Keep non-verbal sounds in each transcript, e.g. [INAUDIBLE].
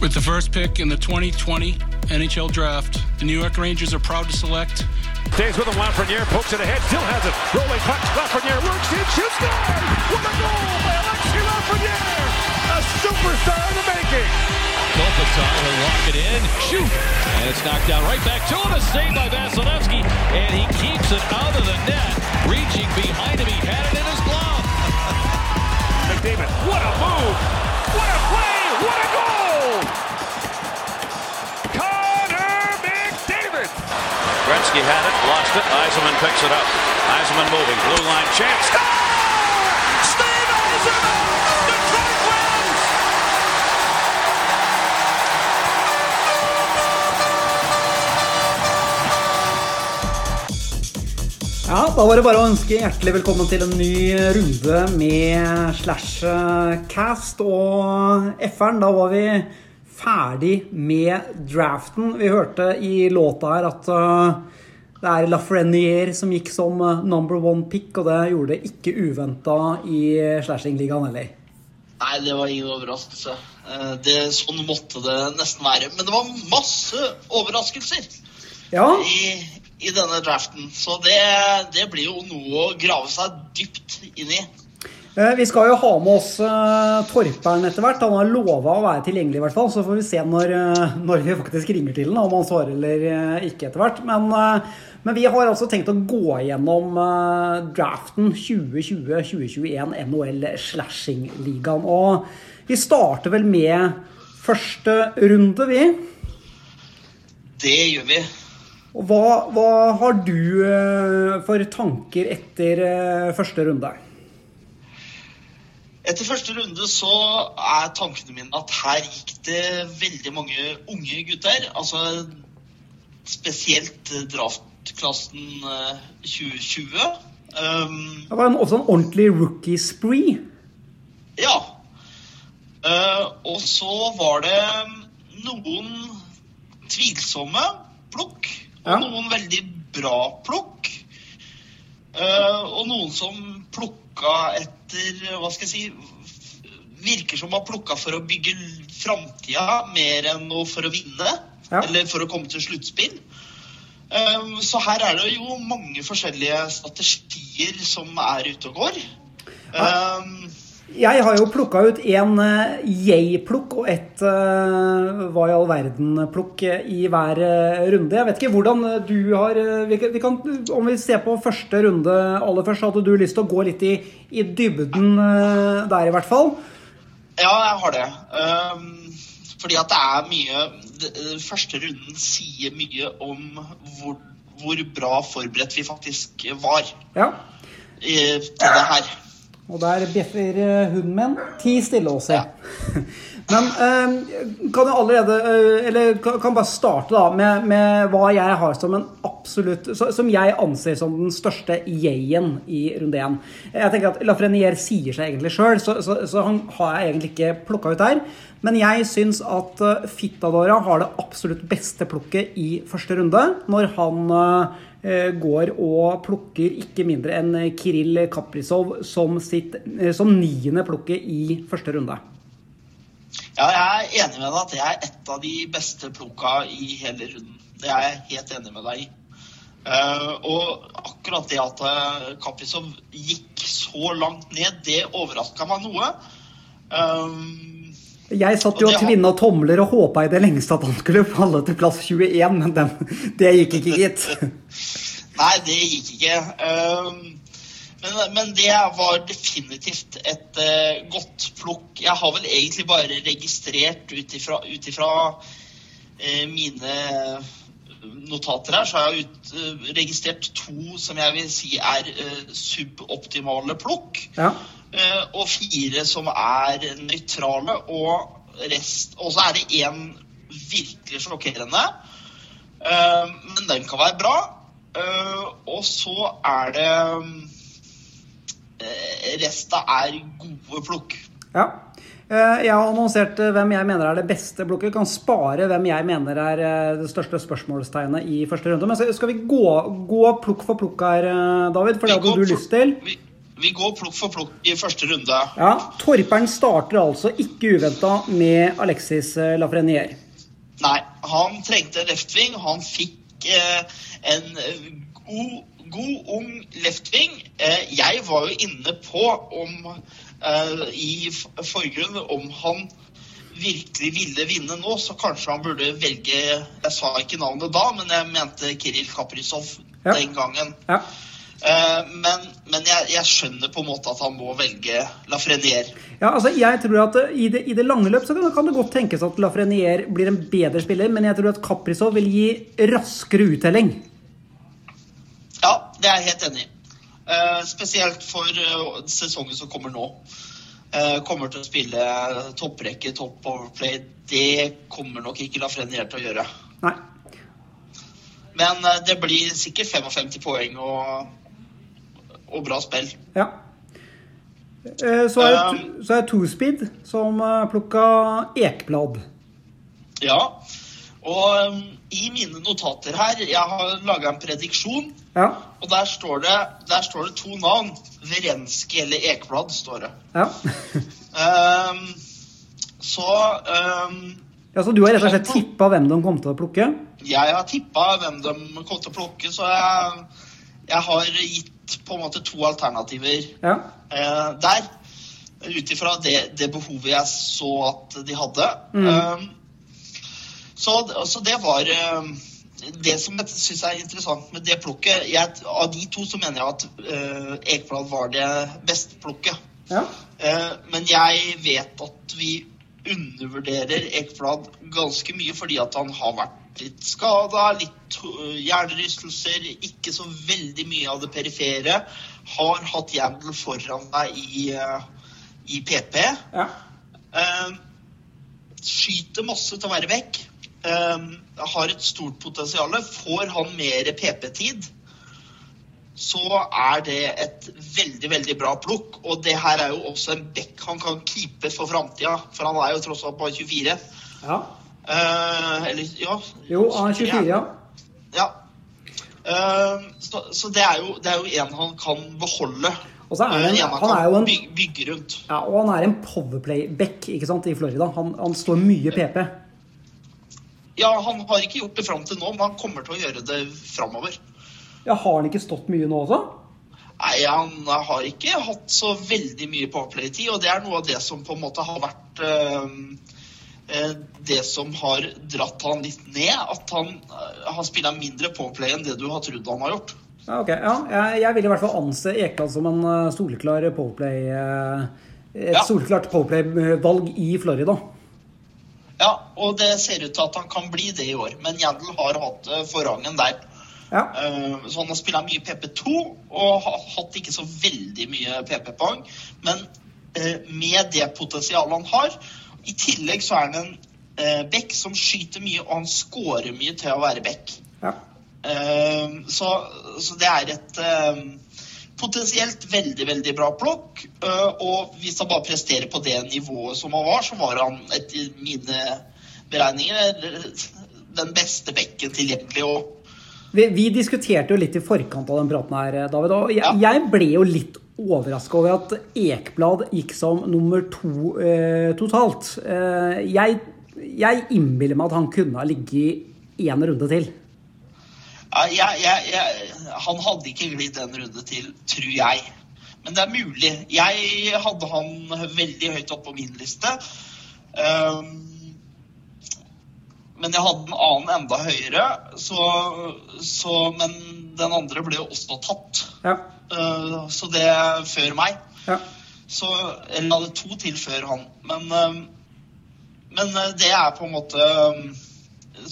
With the first pick in the 2020 NHL Draft, the New York Rangers are proud to select. Stays with him, Lafreniere pokes it ahead, still has it. Rolling puck, Lafreniere works in, shoots, score! What a goal by Alexis Lafreniere! A superstar in the making! Kopitar will lock it in, shoot! And it's knocked down right back to him, a save by Vasilevsky, and he keeps it out of the net. Reaching behind him, he had it in his glove. McDavid, what a move! What a play! What a goal! Connor McDavid! Gretzky had it, lost it. Eisenman picks it up. Eisenman moving, blue line chance. Score! Steve Eisenman! Ja, da var det bare å ønske hjertelig velkommen til en ny runde med Slashcast og F-eren. Da var vi ferdig med draften. Vi hørte i låta her at uh, det er Lafreniere som gikk som uh, number one pick, og det gjorde det ikke uventa i Slashingligaen heller. Nei, det var ingen overraskelse. Eh, Det, sånn måtte det nesten være. Men det var masse overraskelser Ja, i, i denne draften. Så det, det blir jo noe å grave seg dypt inn i. Eh, Vi skal jo ha med oss uh, Torperen etter hvert. Han har lova å være tilgjengelig, i hvert fall. Så får vi se når, eh, når vi faktisk ringer til ham, om han svarer eller eh, ikke etter hvert. Men, eh, men vi har altså tenkt å gå gjennom eh, draften 2020-2021 NHL Slashing-ligaen. Og vi starter vel med første runde, vi. Det gjør vi. Og hva, hva har du eh, for tanker etter eh, første runde? Etter første runde så er tankene mine at her gikk det veldig mange unge gutter. Altså spesielt eh, draftklassen eh, 2020. Um, Det var en, også en ordentlig rookie spree. Ja. Uh, og så var det noen tvilsomme plukk, og Ja. noen veldig bra plukk. Eh, og noen som plukka etter Hva skal jeg si Virker som har plukka for å bygge framtida mer enn for å vinne. Ja. Eller for å komme til sluttspill. Eh, så her er det jo mange forskjellige strategier som er ute og går. Eh, Jeg har jo plukka ut en uh, jeg-plukk og et eh, hva i all verden-plukk i hver eh, runde. Jeg vet ikke hvordan eh, du har eh, vi kan, Om vi ser på første runde aller først, hadde du lyst til å gå litt i, i dybden eh, der, i hvert fall? Ja, jeg har det. Ehm, fordi at det er mye den Første runden sier mye om hvor, hvor bra forberedt vi faktisk var Ja. til det her. Og der bjeffer eh, hunden min. Ti stille også. [LAUGHS] Men eh, kan jeg allerede eh, Eller kan bare starte da med, med hva jeg har som en absolutt Som jeg anser som den største jeg-en i runde én. Jeg tenker at Lafreniere sier seg egentlig sjøl, så, så, så han har jeg egentlig ikke plukka ut der. Men jeg syns at eh, Fittadora har det absolutt beste plukket i første runde, når han eh, går og plukker ikke mindre enn Kirill Kaprizov som sitt som niende plukket i første runde. Ja, jeg er enig med deg at det er et av de beste plukka i hele runden. Det er jeg helt enig med deg i. Eh, og akkurat det at uh, Kaprizov gikk så langt ned, det overraska meg noe. Um, Jeg satt jo Og tvinna tomler og håpa i det lengste at han skulle falle til plass 21, men den, det gikk ikke, gitt. [LAUGHS] Nei, det gikk ikke. Ehm, men, men det var definitivt et uh, godt plukk. Jeg har vel egentlig bare registrert ut ifra, uh, mine notater her, så har jeg ut, eh, registrert to som jeg vil si er suboptimale plukk. Ja. Og fire som er nøytrale, og rest Og så er det én virkelig sjokkerende. Men den kan være bra. Og så er det Resta er gode plukk. ja. Eh, Jeg har annonsert eh, hvem jeg mener er det beste blokket. Kan spare hvem jeg mener er eh, det største spørsmålstegnet i første runde. Men skal vi gå, gå plukk for plukk her, eh, David? For det hadde du lyst til. Vi, Vi går plukk for plukk i første runde. Ja, Torperen starter altså ikke uventa med Alexis Lafrenier. Nei, han trengte left-wing. Han fikk eh, en eh, god, god, ung left-wing. Eh, jeg var jo inne på om eh, i forgrunn om han virkelig ville vinne nå, så kanskje han burde velge Jeg sa ikke navnet da, men jeg mente Kiril Kaprizov Ja. den gangen. Ja. Eh, men men jeg, jeg skjønner på en måte at han må velge Lafreniere. Ja, altså jeg tror at i det, I det lange løp så kan, kan det godt tenkes at Lafreniere blir en bedre spiller, men jeg tror at Kaprizov vil gi raskere uttelling. Det er jeg helt enig i. Uh, spesielt for uh, sesongen som kommer nå. Uh, kommer til å spille topprekke, topp powerplay. Det kommer nok ikke Lafreniere til å gjøre. Nei. Men det blir sikkert 55 poeng og, og bra spill. Ja. Så er det, så er det Two-Speed som plukka Ekblad. Ja. Og eh, i mine notater her, jeg har laga en prediksjon, Ja. og der står det, der står det to navn. Verenski eller Ekblad, står det. ja. um, så um, ja. Så du har rett og slett tippa hvem de kom til å plukke? jeg har tippa hvem de kom til å plukke, så jeg, jeg har gitt på en måte to alternativer Ja. uh, der. Ut ifra det, det behovet jeg så at de hadde. Mm. Ehm, så, så det var eh, det som jeg syns er interessant med det plukket. Jeg, av de to så mener jeg at uh, Ekblad var det beste plukket. Ja. Uh, men jeg vet at vi undervurderer Ekblad ganske mye fordi at han har vært litt skada, litt øh, hjernerystelser, ikke så veldig mye av det perifere. Har hatt Jandel foran deg i, uh, i PP. ja. Eh, skyter masse til å være vekk. Eh, har et stort potensial. Får han mer PP-tid, så er det et veldig, veldig bra plukk. Og det her er jo også en bekk han kan keepe for framtida, for han er jo tross alt bare 24. ja. Eh, eller, ja. Jo, han er 24, ja. Ja. Eh, så, så det er jo det er jo en han kan beholde. Og så er han en- en han er jo en- bygge, bygge rundt. ja. Og han er en powerplay-back i Florida. Han, han står mye PP. Ja, han har ikke gjort det fram til nå, men han kommer til å gjøre det framover. Ja, Har han ikke stått mye nå også? Nei, han har ikke hatt så veldig mye powerplay-tid, og det er noe av det som på en måte har vært eh, eh, det som har dratt han litt ned. At han eh, har spilla mindre powerplay enn det du har trodd han har gjort. Ja, ok. Ja, jeg, jeg vil i hvert fall anse Ekdal som en eh, soleklar powerplay eh, Et Ja. soleklart powerplay-valg i Florida. Ja, og det ser ut til at han kan bli det i år, men Jandel har hatt eh, forrangen der. Ja. Eh, Så han har spilt mye PP2 og har hatt ikke så veldig mye PP-poeng. Men eh, med det potensialet han har I tillegg så er han en back som skyter mye, og han scorer mye til å være back. ja. Så, så det er et potensielt veldig, veldig bra plukk. Eh, Og hvis han bare presterer på det nivået som han var, så var han etter mine beregninger den beste bekken tilgjengelig. og Vi, vi diskuterte jo litt i forkant av den praten her, David. Og jeg, Ja. jeg ble jo litt overraska over at Ekblad gikk som nummer to eh, totalt. Eh, jeg jeg innbiller meg at han kunne ha ligget én runde til. Jeg, jeg, jeg, han hadde ikke glidd en runde til, tror jeg. Men det er mulig. Jeg hadde han veldig høyt oppe på min liste. Um, men jeg hadde en annen enda høyere, så, så Men den andre ble jo også tatt. Ja. Uh, så det før meg. ja. Så Eller hadde to til før han. Men, um, men uh, det er på en måte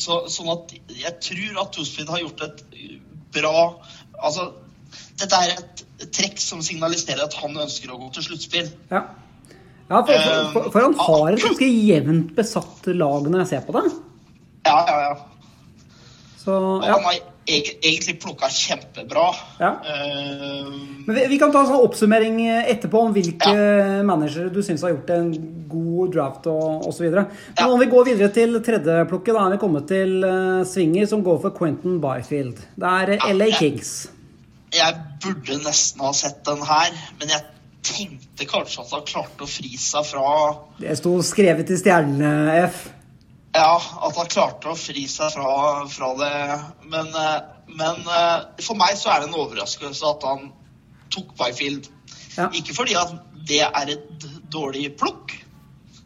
så, Sånn at jeg tror at Tosfrid har gjort et bra Altså, dette er et trekk som signaliserer at han ønsker å gå til sluttspill. ja. ja for, for, for, for han har et ganske jevnt besatt lag når jeg ser på det. Ja, ja, ja. Så ja. Egentlig plukka kjempebra. Ja. Uh, Men vi, vi kan ta en sånn oppsummering etterpå om hvilke managere du syns har gjort en god draft og osv. Men Ja. om vi går videre til tredjeplukket, da er vi kommet til uh, Swinger, som går for Quentin Byfield. Det er ja, LA Ja. Kings. jeg burde nesten ha sett den her, men jeg tenkte kanskje at han klarte å fri seg fra Det sto skrevet i stjernene, F. Ja, at han klarte å fri seg fra, fra det. Men, eh, men eh, for meg så er det en overraskelse at han tok Byfield. Ja. Ikke fordi at det er et dårlig plukk.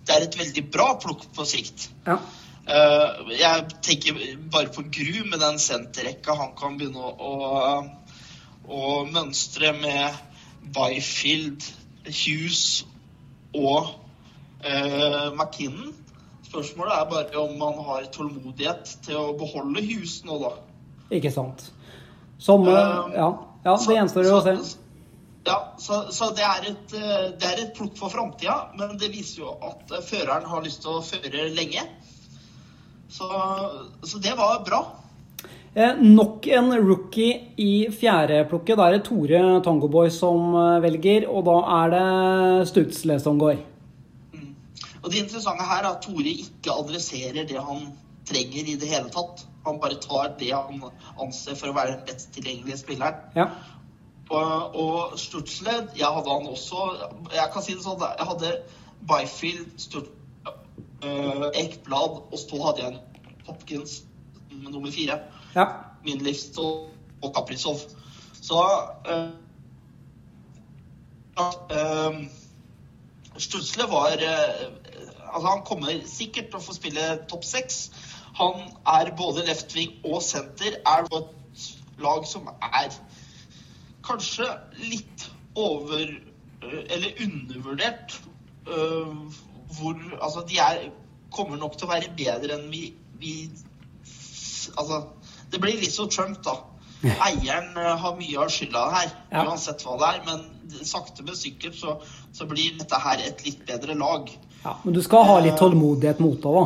Det er et veldig bra plukk på sikt. Ja. Eh, jeg tenker bare på Gru med den senterrekka han kan begynne å, å, å mønstre med Byfield, Hughes og uh, McKinnon. Spørsmålet er bare om man har tålmodighet til å beholde hus nå, da. Ikke sant. Som Um, Ja, ja det gjenstår jo å se. Ja, så, så det, er et, eh, det er et plukk for framtida, men det viser jo at eh, føreren har lyst til å føre lenge. Så, så det var bra. Eh, nok en rookie i fjerdeplukket. Da er det Tore Tangoboy som eh, velger, og da er det Stutsle som går. Og det interessante her er at Tore ikke adresserer det han trenger i det hele tatt. Han bare tar det han anser for å være den best tilgjengelige spilleren. Ja. Og, og jeg hadde han også Jeg kan si det sånn, jeg hadde Byfield, Sturt, øh, Ekblad, og så hadde jeg en Hopkins nummer fire. ja. Min livsstol og Kaprizov. Så uh, uh, Stutzle var øh, Altså, han kommer sikkert til å få spille topp seks. Han er både left wing og senter. Er på et lag som er kanskje litt over øh, Eller undervurdert. øh, hvor Altså, de er kommer nok til å være bedre enn vi, vi Altså, det blir litt som Trump, da. Eieren øh, har mye av skylda her, Ja. uansett hva det er. Men sakte, men sikkert så, så blir dette her et litt bedre lag. Ja. Men du skal ha litt tålmodighet mot det, da.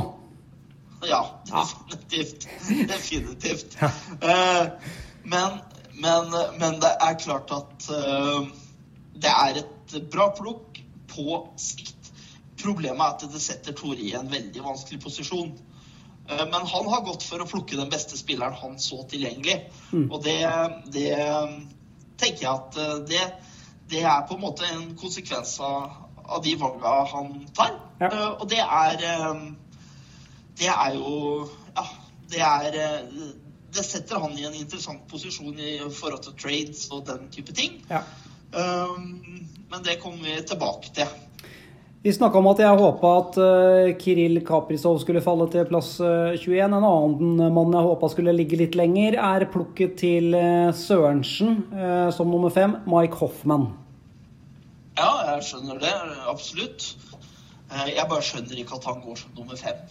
Ja, definitivt. [LAUGHS] Definitivt. Ja. men, men, men det er klart at eh, det er et bra plukk på sikt. Problemet er at det setter Tore i en veldig vanskelig posisjon. Eh, men han har gått for å plukke den beste spilleren han så tilgjengelig. Og det, det tenker jeg at eh, det, det er på en måte en konsekvens av, av de valga han tar. Ja. Uh, og det er um, det er jo Ja, det er uh, Det setter han i en interessant posisjon i forhold til trades og den type ting. Ja. Um, men det kommer vi tilbake til. Vi snakka om at jeg håpa at Kiril Kaprizov skulle falle til plass eh, 21. En annen mann jeg håpa skulle ligge litt lenger, er plukket til Sørensen som nummer fem, Mike Hoffman. Ja, jeg skjønner det. Absolutt. Eh, Jeg bare skjønner ikke at han går som nummer fem.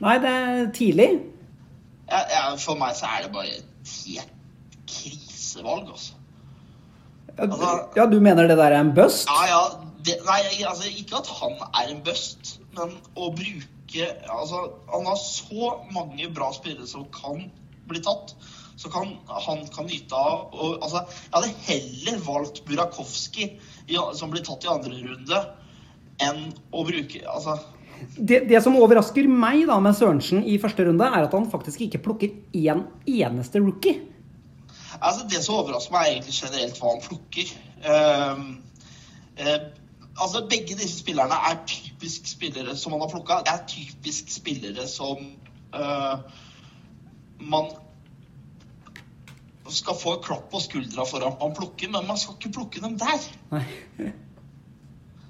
Nei, det er tidlig. Ja, ja, for meg så er det bare et helt krisevalg, altså. Ja, du, ja, du mener det der er en bust? Ja, ja. Det, nei, altså ikke at han er en bust, men å bruke Altså, han har så mange bra spillere som kan bli tatt. Så kan, han kan nyte av og, altså, Jeg hadde heller valgt Burakovsky som blir tatt i andre runde, enn å bruke Altså Det, det som overrasker meg da med Sørensen i første runde, er at han faktisk ikke plukker én eneste rookie. Altså, det som overrasker meg, er egentlig generelt hva han plukker. Uh, uh, altså, begge disse spillerne er typisk spillere som han har plukka. Det er typisk spillere som uh, man skal få et klapp på skuldra for at man plukker, men man skal ikke plukke dem der.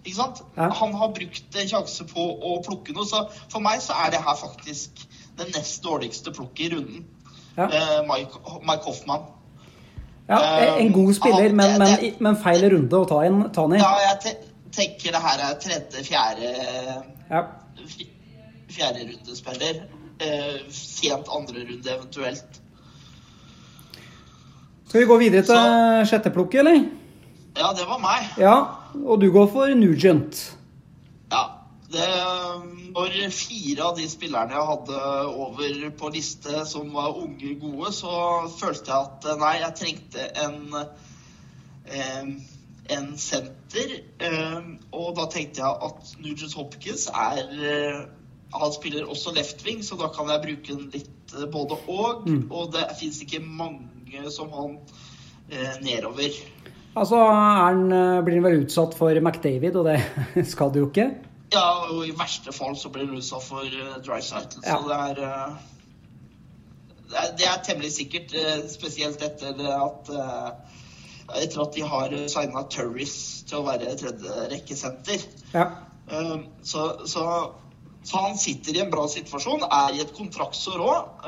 Ikke sant? Ja. Han har brukt en sjanse på å plukke noe, så for meg så er det her faktisk den nest dårligste plukket i runden. Ja. Eh, Mike, Mike Hoffman. Ja, en god spiller, men, men, men feil runde å ta, inn, ta han i. Ja, jeg te tenker det her er tredje, fjerde Ja. Fjerde rundespiller. Eh, sent andre runde eventuelt. Skal vi gå videre til sjetteplukket, eller? Ja, det var meg. Ja, og du går for Nugent. Ja. Det var fire av de spillerne jeg hadde over på liste som var unge, gode, så følte jeg at eh, nei, jeg trengte en eh, en senter. Eh, og da tenkte jeg at Nugent Hopkins er eh, Han spiller også left wing, så da kan jeg bruke den litt eh, både og. Og det fins ikke mange som han eh, nedover. Altså, er han, eh, blir han vel utsatt for McDavid, og det [LAUGHS] skal du jo ikke? Ja, og i verste fall så blir han utsatt for uh, dry cycle. Ja. Så det er, uh, det er Det er temmelig sikkert, uh, spesielt etter at eh, etter at de har signa Turris til å være tredjerekkesenter. Ja. Så, så, så han sitter i en bra situasjon, er i et kontraktsår òg.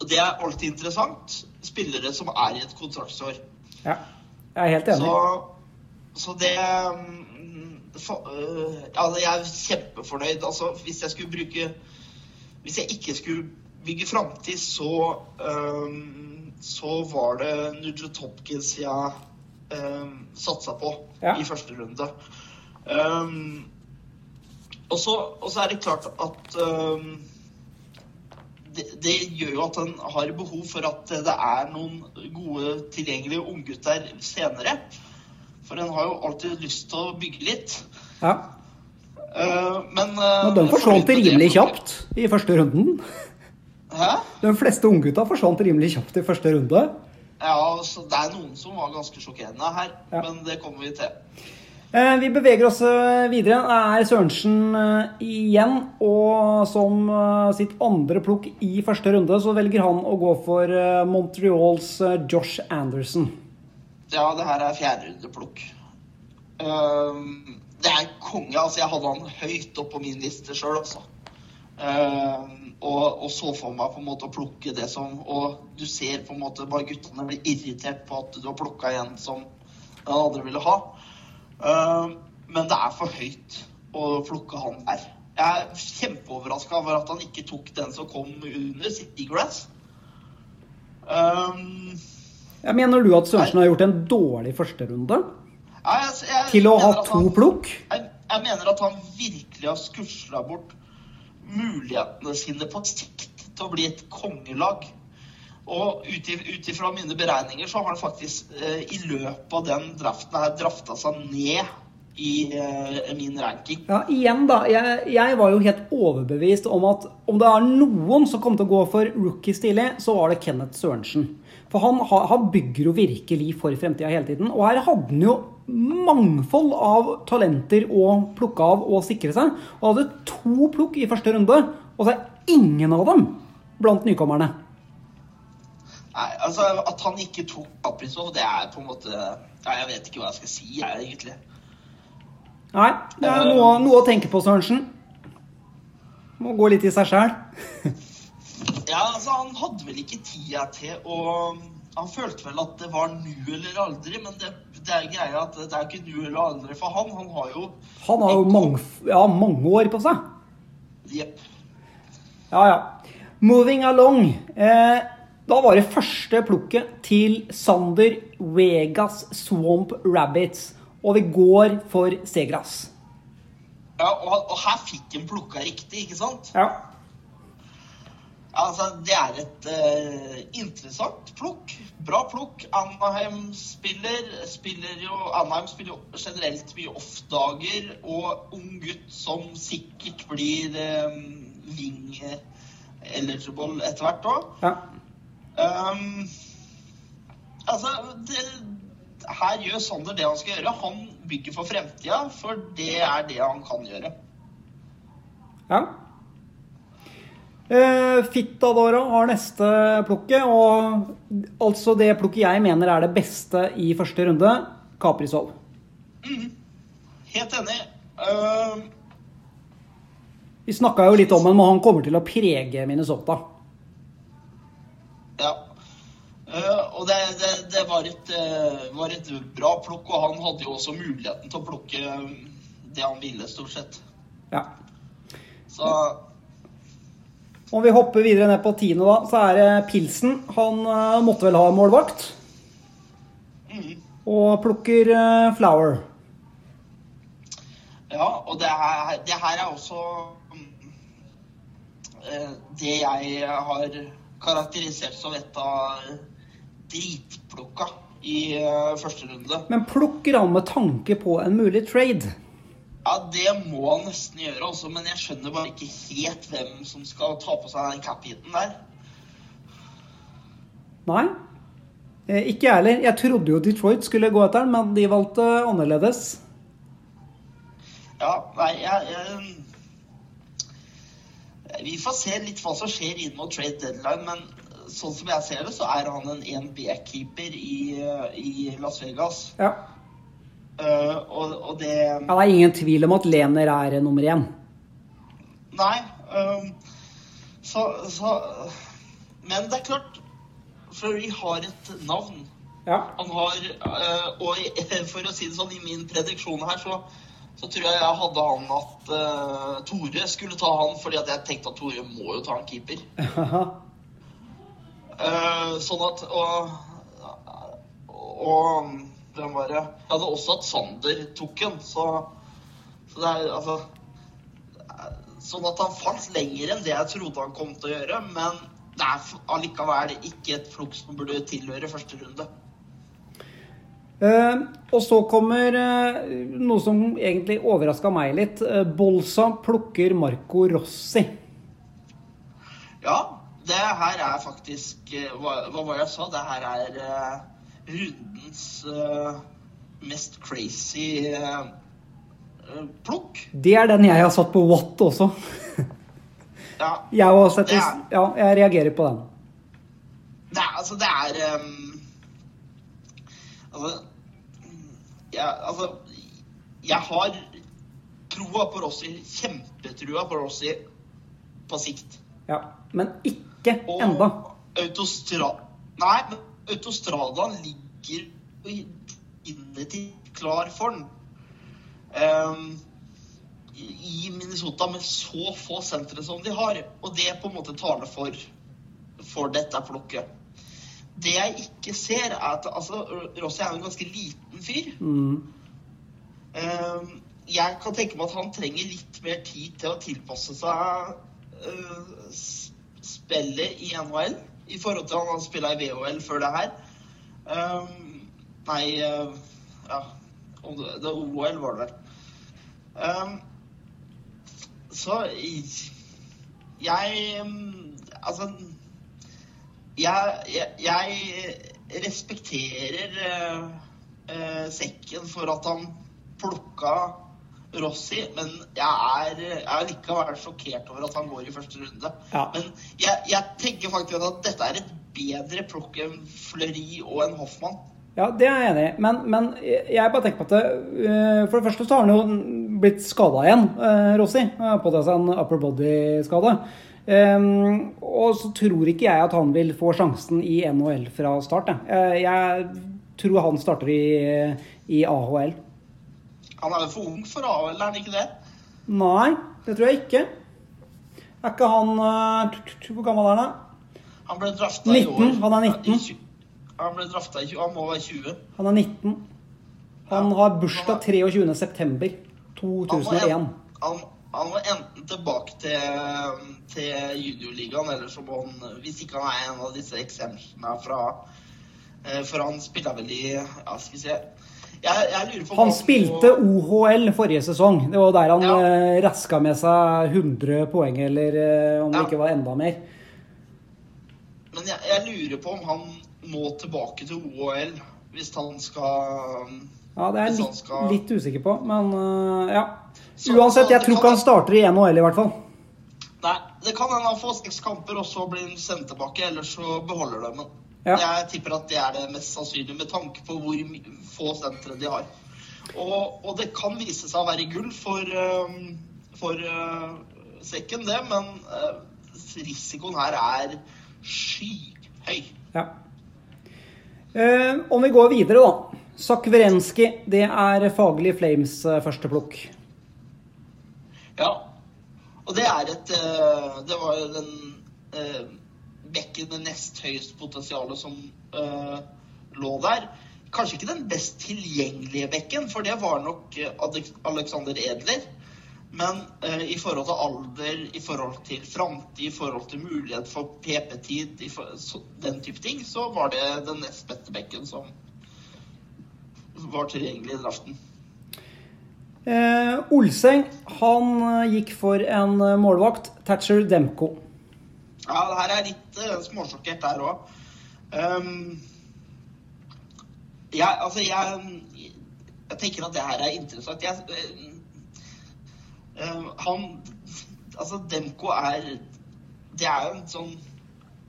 Og det er alltid interessant. Spillere som er i et kontraktsår. ja. Jeg er helt enig. Så, så det um, for, uh, altså Jeg er kjempefornøyd. Altså, hvis jeg skulle bruke Hvis jeg ikke skulle bygge framtid, så um, Så var det Nugent Hopkins jeg um, satsa på Ja. i første runde. Um, og så er det klart at um, det, det gjør jo at en har behov for at det er noen gode, tilgjengelige unggutter senere. For en har jo alltid lyst til å bygge litt. Ja. Uh, men uh, de forsvant rimelig kjapt i første runden. Hæ? De fleste unggutta forsvant rimelig kjapt i første runde. Ja, så det er noen som var ganske sjokkerende her. Ja. Men det kommer vi til. Eh, Vi beveger oss eh, videre. Det er Sørensen eh, igjen. Og som sitt andre plukk i første runde, så velger han å gå for Montreals Josh Anderson. Ja, det her er fjerderundeplukk. Um, det er konge. Altså, jeg hadde han høyt opp på min liste sjøl, altså. Um, og, og så for meg på en måte å plukke det som Og du ser på en måte bare guttene blir irritert på at du har plukka en som den andre ville ha. Um, men det er for høyt å plukke han der. Jeg er kjempeoverraska over at han ikke tok den som kom under Citygrass. Um, Jeg mener du at Sørensen har gjort en dårlig førsterunde ja, jeg, jeg, til å ha to han- plukk? Jeg, jeg mener at han virkelig har skusla bort mulighetene sine på sikt til å bli et kongelag. Og ut ifra mine beregninger så har han faktisk eh, i løpet av den draften her drafta seg ned i eh, min ranking. Ja, igjen da, jeg, jeg var jo helt overbevist om at om det er noen som kommer til å gå for rookie stilig, så var det Kenneth Sørensen. For han, han bygger jo virkelig for fremtida hele tiden. Og her hadde han jo mangfold av talenter å plukke av og sikre seg. Og hadde to plukk i første runde, og så er ingen av dem blant nykommerne. Nei, altså At han ikke tok Kaprizov, det er på en måte Nei, Jeg vet ikke hva jeg skal si, jeg, egentlig. Nei, det er noe, noe å tenke på, Sørensen. Må gå litt i seg sjæl. [LAUGHS] Ja, altså Han hadde vel ikke tida til å Han følte vel at det var nu eller aldri, men det, det er greia at det er ikke nu eller aldri for han. Han har jo Han har jo mange, ja, mange år på seg. Jepp. Ja, ja. Moving along. Eh, da var det første plukket til Sander Vegas Swamp Rabbits. Og vi går for Segras. Ja, og, og her fikk han plukka riktig, ikke sant? Ja. Altså, Det er et uh, interessant plukk. Bra plukk. Anaheim spiller, spiller jo Anaheim spiller jo generelt mye off-dager. Og ung gutt som sikkert blir um, wing eligible etter hvert òg. ja. Um, altså, det, her gjør Sander det han skal gjøre. Han bygger for fremtida, for det er det han kan gjøre. ja. Eh, Fittadora har neste plukket, og altså det plukket jeg mener er det beste i første runde, Kaprizov. Helt enig. Uh... Vi snakka jo litt om ham, og han kommer til å prege Minnesota. Ja. Uh, og det, det, det var, et, uh, var et bra plukk, og han hadde jo også muligheten til å plukke um, det han ville, stort sett. Ja. Så Om vi hopper videre ned på tiende, da, så er det Pilsen. Han eh, måtte vel ha målvakt. Og plukker eh, Flower. Ja, og det her, det her er også mm, eh, det jeg har karakterisert som et av dritplukka i eh, første runde. Men plukker han med tanke på en mulig trade? Ja, det må han nesten gjøre også, men jeg skjønner bare ikke helt hvem som skal ta på seg den cap-heaten der. Nei? Eh, Ikke jeg heller. Jeg trodde jo Detroit skulle gå etter den, men de valgte annerledes. Ja, nei, jeg, jeg Vi får se litt hva som skjer inn mot trade deadline, men sånn som jeg ser det, så er han en 1B-keeper i, i Las Vegas. Ja. Uh, og, og det ja. Det er ingen tvil om at Lener er nummer én. Nei. Um, så, så Men det er klart Fleury har et navn. Ja. Han har uh, Og [LAUGHS] for å si det sånn, i min prediksjon her, så, så tror jeg jeg hadde han at uh, Tore skulle ta han, fordi jeg tenkte at Tore må jo ta en keeper. uh, sånn at Og, og hvem var det? Jeg hadde også at Sander tok en, så, så det er altså Sånn at han falt lenger enn det jeg trodde han kom til å gjøre. Men det er allikevel ikke et flukk som burde tilhøre første runde. Eh, og så kommer eh, noe som egentlig overraska meg litt. Eh, Bolsa plukker Marco Rossi. Ja, det her er faktisk eh, Hva, hva var det jeg sa? Det her er rundens mest crazy plukk. Det er den jeg har satt på Watt også. Ja, [LAUGHS] Jeg, har sett, er- ja, jeg reagerer på den. det er altså Det er um, Altså jeg, altså jeg har troa på Rossi, kjempetrua på Rossi på sikt. Ja, Men ikke Og enda. Autostra... Nei, men Autostradaen ligger inne til klar for den. Ehm, i i Minnesota med så få sentre som de har. Og det på en måte taler for, for dette plukket. Det jeg ikke ser, er at altså, Rossi er jo en ganske liten fyr. Ehm, jeg kan tenke meg at han trenger litt mer tid til å tilpasse seg uh, spillet i NHL i forhold til han har spilla i VHL før det her. Uh, nei eh, Ja, det, det OL var det vel. Ehm, så jeg mm, Altså jeg, jeg, jeg respekterer eh, eh, sekken for at han plukka Rossi, men jeg er, er likevel sjokkert over at han går i første runde. Ja. Men jeg, jeg tenker faktisk at dette er et bedre plukk enn Fleury og en Hoffmann. Ja, det er jeg enig i. Men, men jeg bare tenker på at det, øh, For det første så har han jo blitt skada igjen, Rossi. Har påtatt seg en upper body-skade. Ehm, og så tror ikke jeg at han vil få sjansen i NHL fra start. Jeg, Eh, jeg tror han starter i, i AHL. Han er jo for ung for AHL, er han ikke det? Nei, det tror jeg ikke. Er ikke han t- Hvor gammel er han? Han ble drafta i 19, år. han er 19. Ja, i tjue- Han ble drafta i 20, han må være 20. Han er 19. Han har bursdag 23.9.2001. Han må, han, må enten tilbake til, til juniorligaen, eller så må han Hvis ikke han er en av disse eksemplene fra eh, For han spilte vel i Ja, skal vi se Jeg, jeg Han spilte OHL forrige sesong. Det var der han Ja. eh, raska med seg 100 poeng, eller eh, om det Ja. ikke var enda mer. Men jeg, jeg lurer på om han må tilbake til OHL hvis han skal Ja, Det er jeg litt, skal- litt usikker på, men ja. Uansett, jeg tror ikke han starter i NHL i hvert fall. Nei, det kan hende han får seks kamper, og så blir han sendt tilbake. Eller så beholder de den. Ja. Jeg tipper at det er det mest sannsynlige, med tanke på hvor få sentre de har. Og, og det kan vise seg å være gull for, for uh, sekken, det, men uh, risikoen her er skyhøy. Ja. Uh, om vi går videre, da. Sakverenski, det er faglig Flames eh, første plukk. Ja. Og det er et eh, Det var jo den eh, bekken med nest høyest potensial som eh, lå der. Kanskje ikke den best tilgjengelige bekken, for det var nok Alexander Edler. Men eh, i forhold til alder, i forhold til framtid, i forhold til mulighet for PP-tid, den type ting, så var det den nest beste bekken som var tilgjengelig i draften. Eh, Olseng han eh, gikk for en eh, målvakt. Thatcher Demko. Ja, det her er litt uh, småsjokkert der òg. Um, jeg, altså, jeg, jeg tenker at det her er interessant. Jeg, eh, han Altså, Demko er Det er jo en sånn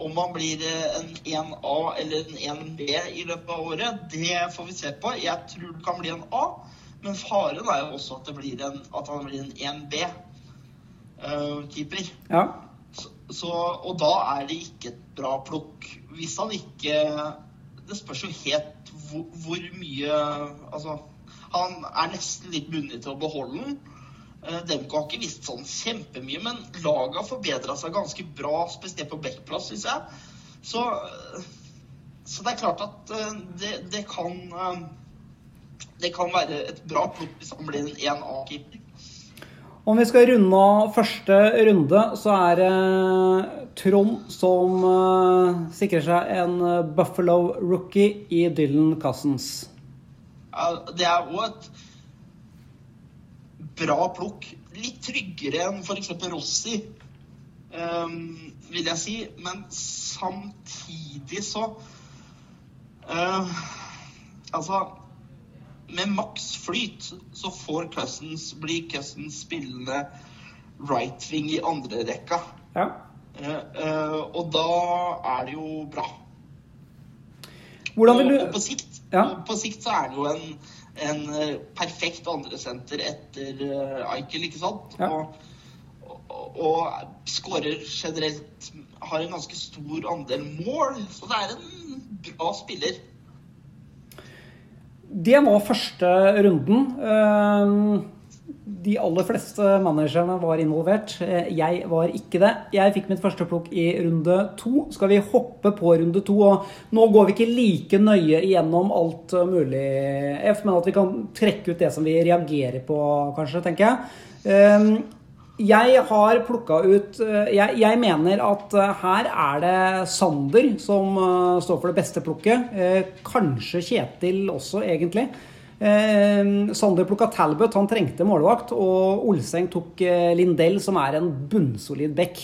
Om han blir en 1A eller en 1B i løpet av året, det får vi se på. Jeg tror det kan bli en A, men faren er jo også at, det blir en, at han blir en 1B-keeper. Ja. Så, så, og da er det ikke et bra plukk. Hvis han ikke Det spørs jo helt hvor, hvor mye Altså, han er nesten litt bundet til å beholde den. Eh, Demko har ikke visst sånn kjempemye, men laget har forbedra seg ganske bra, spesielt på backplass, syns jeg. Så, eh, så det er klart at eh, det, det kan eh, Det kan være et bra plukk hvis han blir en 1A-keeper. Om vi skal runde av første runde, så er det Trond som eh, sikrer seg en eh, Buffalo-rookie i Dylan Cousins. Ja, det er òg et bra plukk. Litt tryggere enn f.eks. Rossi, ehm, vil jeg si. Men samtidig så uh, Altså Med maks flyt så får Cousins, blir Cousins spillende right wing i andre rekka. Ja. Eh, eh, og da er det jo bra. Hvordan vil Og, og på sikt, Ja. og på sikt så er det jo en, en eh, perfekt andresenter etter Eichel, ikke sant? Ja. Og, og, og skårer generelt Har en ganske stor andel mål, så det er en bra spiller. Det var første runden. Eh, De aller fleste managerne var involvert. Eh, Jeg var ikke det. Jeg fikk mitt første plukk i runde to. Skal vi hoppe på runde to? Og nå går vi ikke like nøye igjennom alt mulig, F, men at vi kan trekke ut det som vi reagerer på, kanskje, tenker jeg. Jeg har plukka ut eh, jeg, jeg mener at eh, her er det Sander som eh, står for det beste plukket. Kanskje Kjetil også, egentlig. Sander plukka Talbot, han trengte målvakt. Og Olseng tok Lindell, som er en bunnsolid back.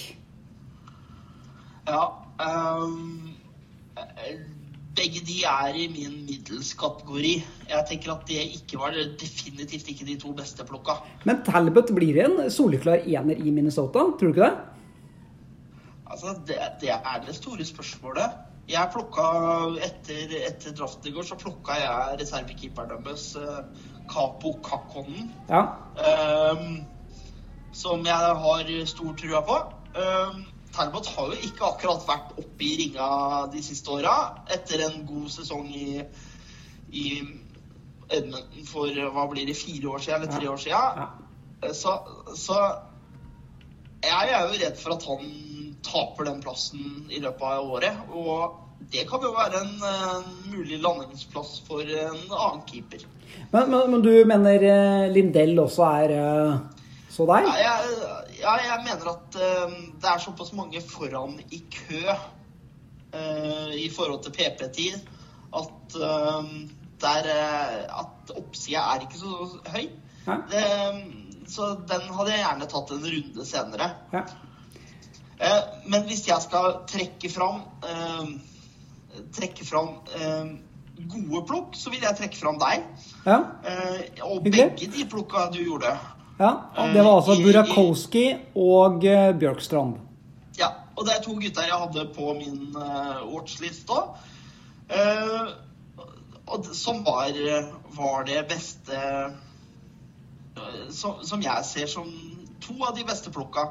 Ja. eh, begge de er i min middels kategori. Jeg tenker at det ikke var definitivt ikke de to beste plukka. Men Talbot blir en soleklar ener i Minnesota, tror du ikke det? Altså, det, det er det store spørsmålet. Jeg plukka etter, etter draften i går, så plukka jeg reservekeeperen deres, eh, Capo Kakkonen. Ja. Um, som jeg har stor trua på. Um, Talbot har jo ikke akkurat vært oppe i ringa de siste åra, etter en god sesong i, i Edmonton for hva blir det, fire år siden, eller tre år siden. Så, så jeg er jo redd for at han taper den plassen i løpet av året. Og det kan jo være en en mulig landingsplass for en annen keeper. Men, men, men du mener eh, Lindell også er eh, så deg? Ja, jeg, ja, jeg mener at uh, det er såpass mange foran i kø uh, i forhold til PP-tid at uh, der, at oppsida er ikke så høy. Det, så den hadde jeg gjerne tatt en runde senere. Eh, men hvis jeg skal trekke fram Trekke fram gode plukk, så vil jeg trekke fram deg. Ja. Og begge de plukka du gjorde. Ja. Det var altså Burakowski og eh, Bjørkstrand. Ja, og det er to gutter jeg hadde på min uh, watchlist òg. Eh, som var, var det beste eh, som, som jeg ser som to av de beste plukka.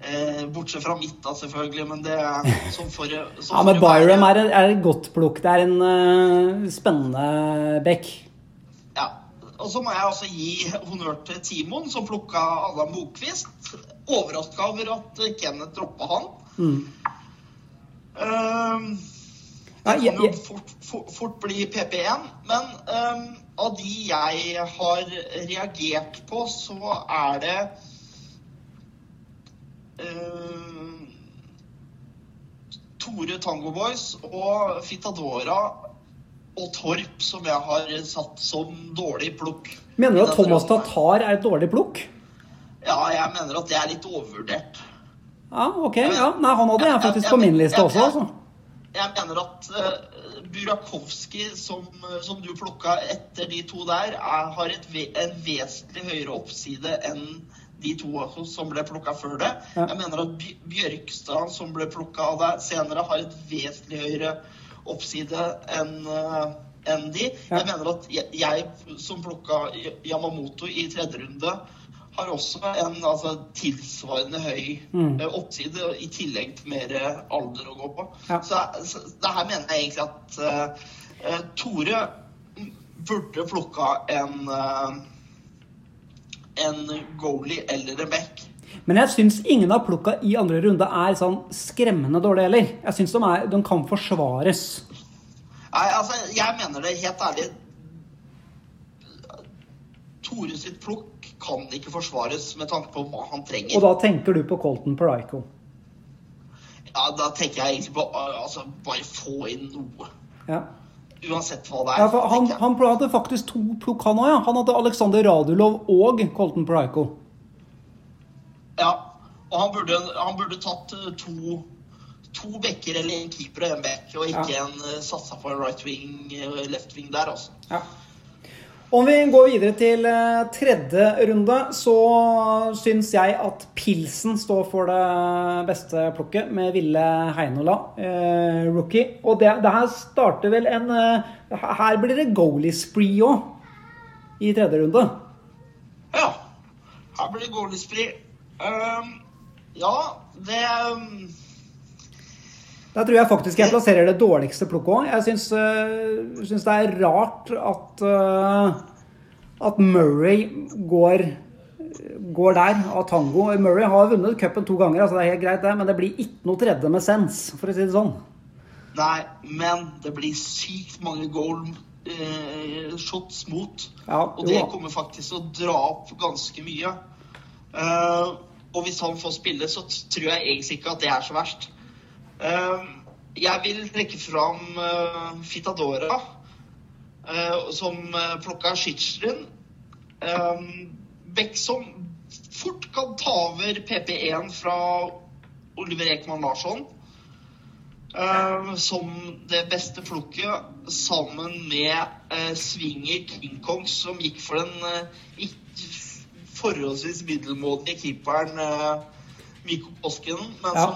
Eh, bortsett fra mitt, da, selvfølgelig, men det er som for, som [LAUGHS] Ja, men Byram er, er et godt plukk. Det er en uh, spennende bekk. Og så må jeg også gi honnør til Timon, som plukka Adam Bokvist. Overraska over at Kenneth droppa han. Mm. Um, Ja, det jeg- jeg- fort, fort, fort bli PP1, men um, av de jeg har reagert på, så er det um, Tore Tango Boys og Fitadora og Torp som jeg har satt som dårlig plukk. Mener du at Thomas. Tatar er et dårlig plukk? Ja, jeg mener at det er litt overvurdert. Ja, ok. Ja. Nei, han hadde jeg faktisk på min liste også. Altså. jeg mener at uh, Burakovsky, som, som, du plukka etter de to der, er, har et, en vesentlig høyere oppside enn de to som ble plukka før det. Jeg mener at Bjørkstad, som ble plukka av deg senere, har et vesentlig høyere oppside enn en enn de. Jeg mener at jeg, jeg som plukka Yamamoto i tredje runde, har også en altså, tilsvarende høy mm. Eh, oppside, i tillegg til mer alder å gå på. Ja. Så, så det her mener jeg egentlig at uh, Tore burde plukka en uh, en goalie eller en back. Men jeg syns ingen av plukka i andre runde er sånn skremmende dårlige heller. Jeg syns de, de, kan forsvares. Nei, altså, jeg mener det helt ærlig. Tore sitt plukk kan ikke forsvares med tanke på hva han trenger. Og da tenker du på Colton Perico? Ja, da tenker jeg egentlig på altså, bare få inn noe. Ja. Uansett hva det er. Ja, han, han, hadde faktisk to plukk, han òg. Ja. Han hadde Alexander Radulov og Colton Perico. Ja, og han burde, han burde tatt eh, to, to bekker eller en keeper og en back, og ikke ja. en uh, satsa på en right wing, uh, left wing der, altså. Ja. Om vi går videre til eh, tredje runde, så syns jeg at Pilsen står for det beste plukket, med Ville Heinola, eh, rookie. Og det, det, her starter vel en eh, Her blir det goalie spree òg, i tredje runde. Ja. Her blir det goalie spree. Um, ja, det um da tror jeg faktisk jeg plasserer det dårligste plukket òg. Jeg syns, uh, syns, det er rart at, uh, at Murray går, går der av tango. Murray har vunnet cupen to ganger, altså det er helt greit det, men det blir ikke noe tredje med sens, for å si det sånn. Nei, men det blir sykt mange goal uh, shots mot. Ja, og det kommer faktisk til å dra opp ganske mye. Og hvis han får spille, så tror jeg egentlig ikke at det er så verst. Ehm, jeg vil trekke fram eh, Fitadora, eh, som eh, plukka Schitschlin. Bekk Beck som fort kan ta over PP1 fra Oliver Ekman Larsson. Uh, som det beste plukket, sammen med Swinger King Kong, som gikk for den forholdsvis middelmådige keeperen uh, Mikko Koskinen, men ja. som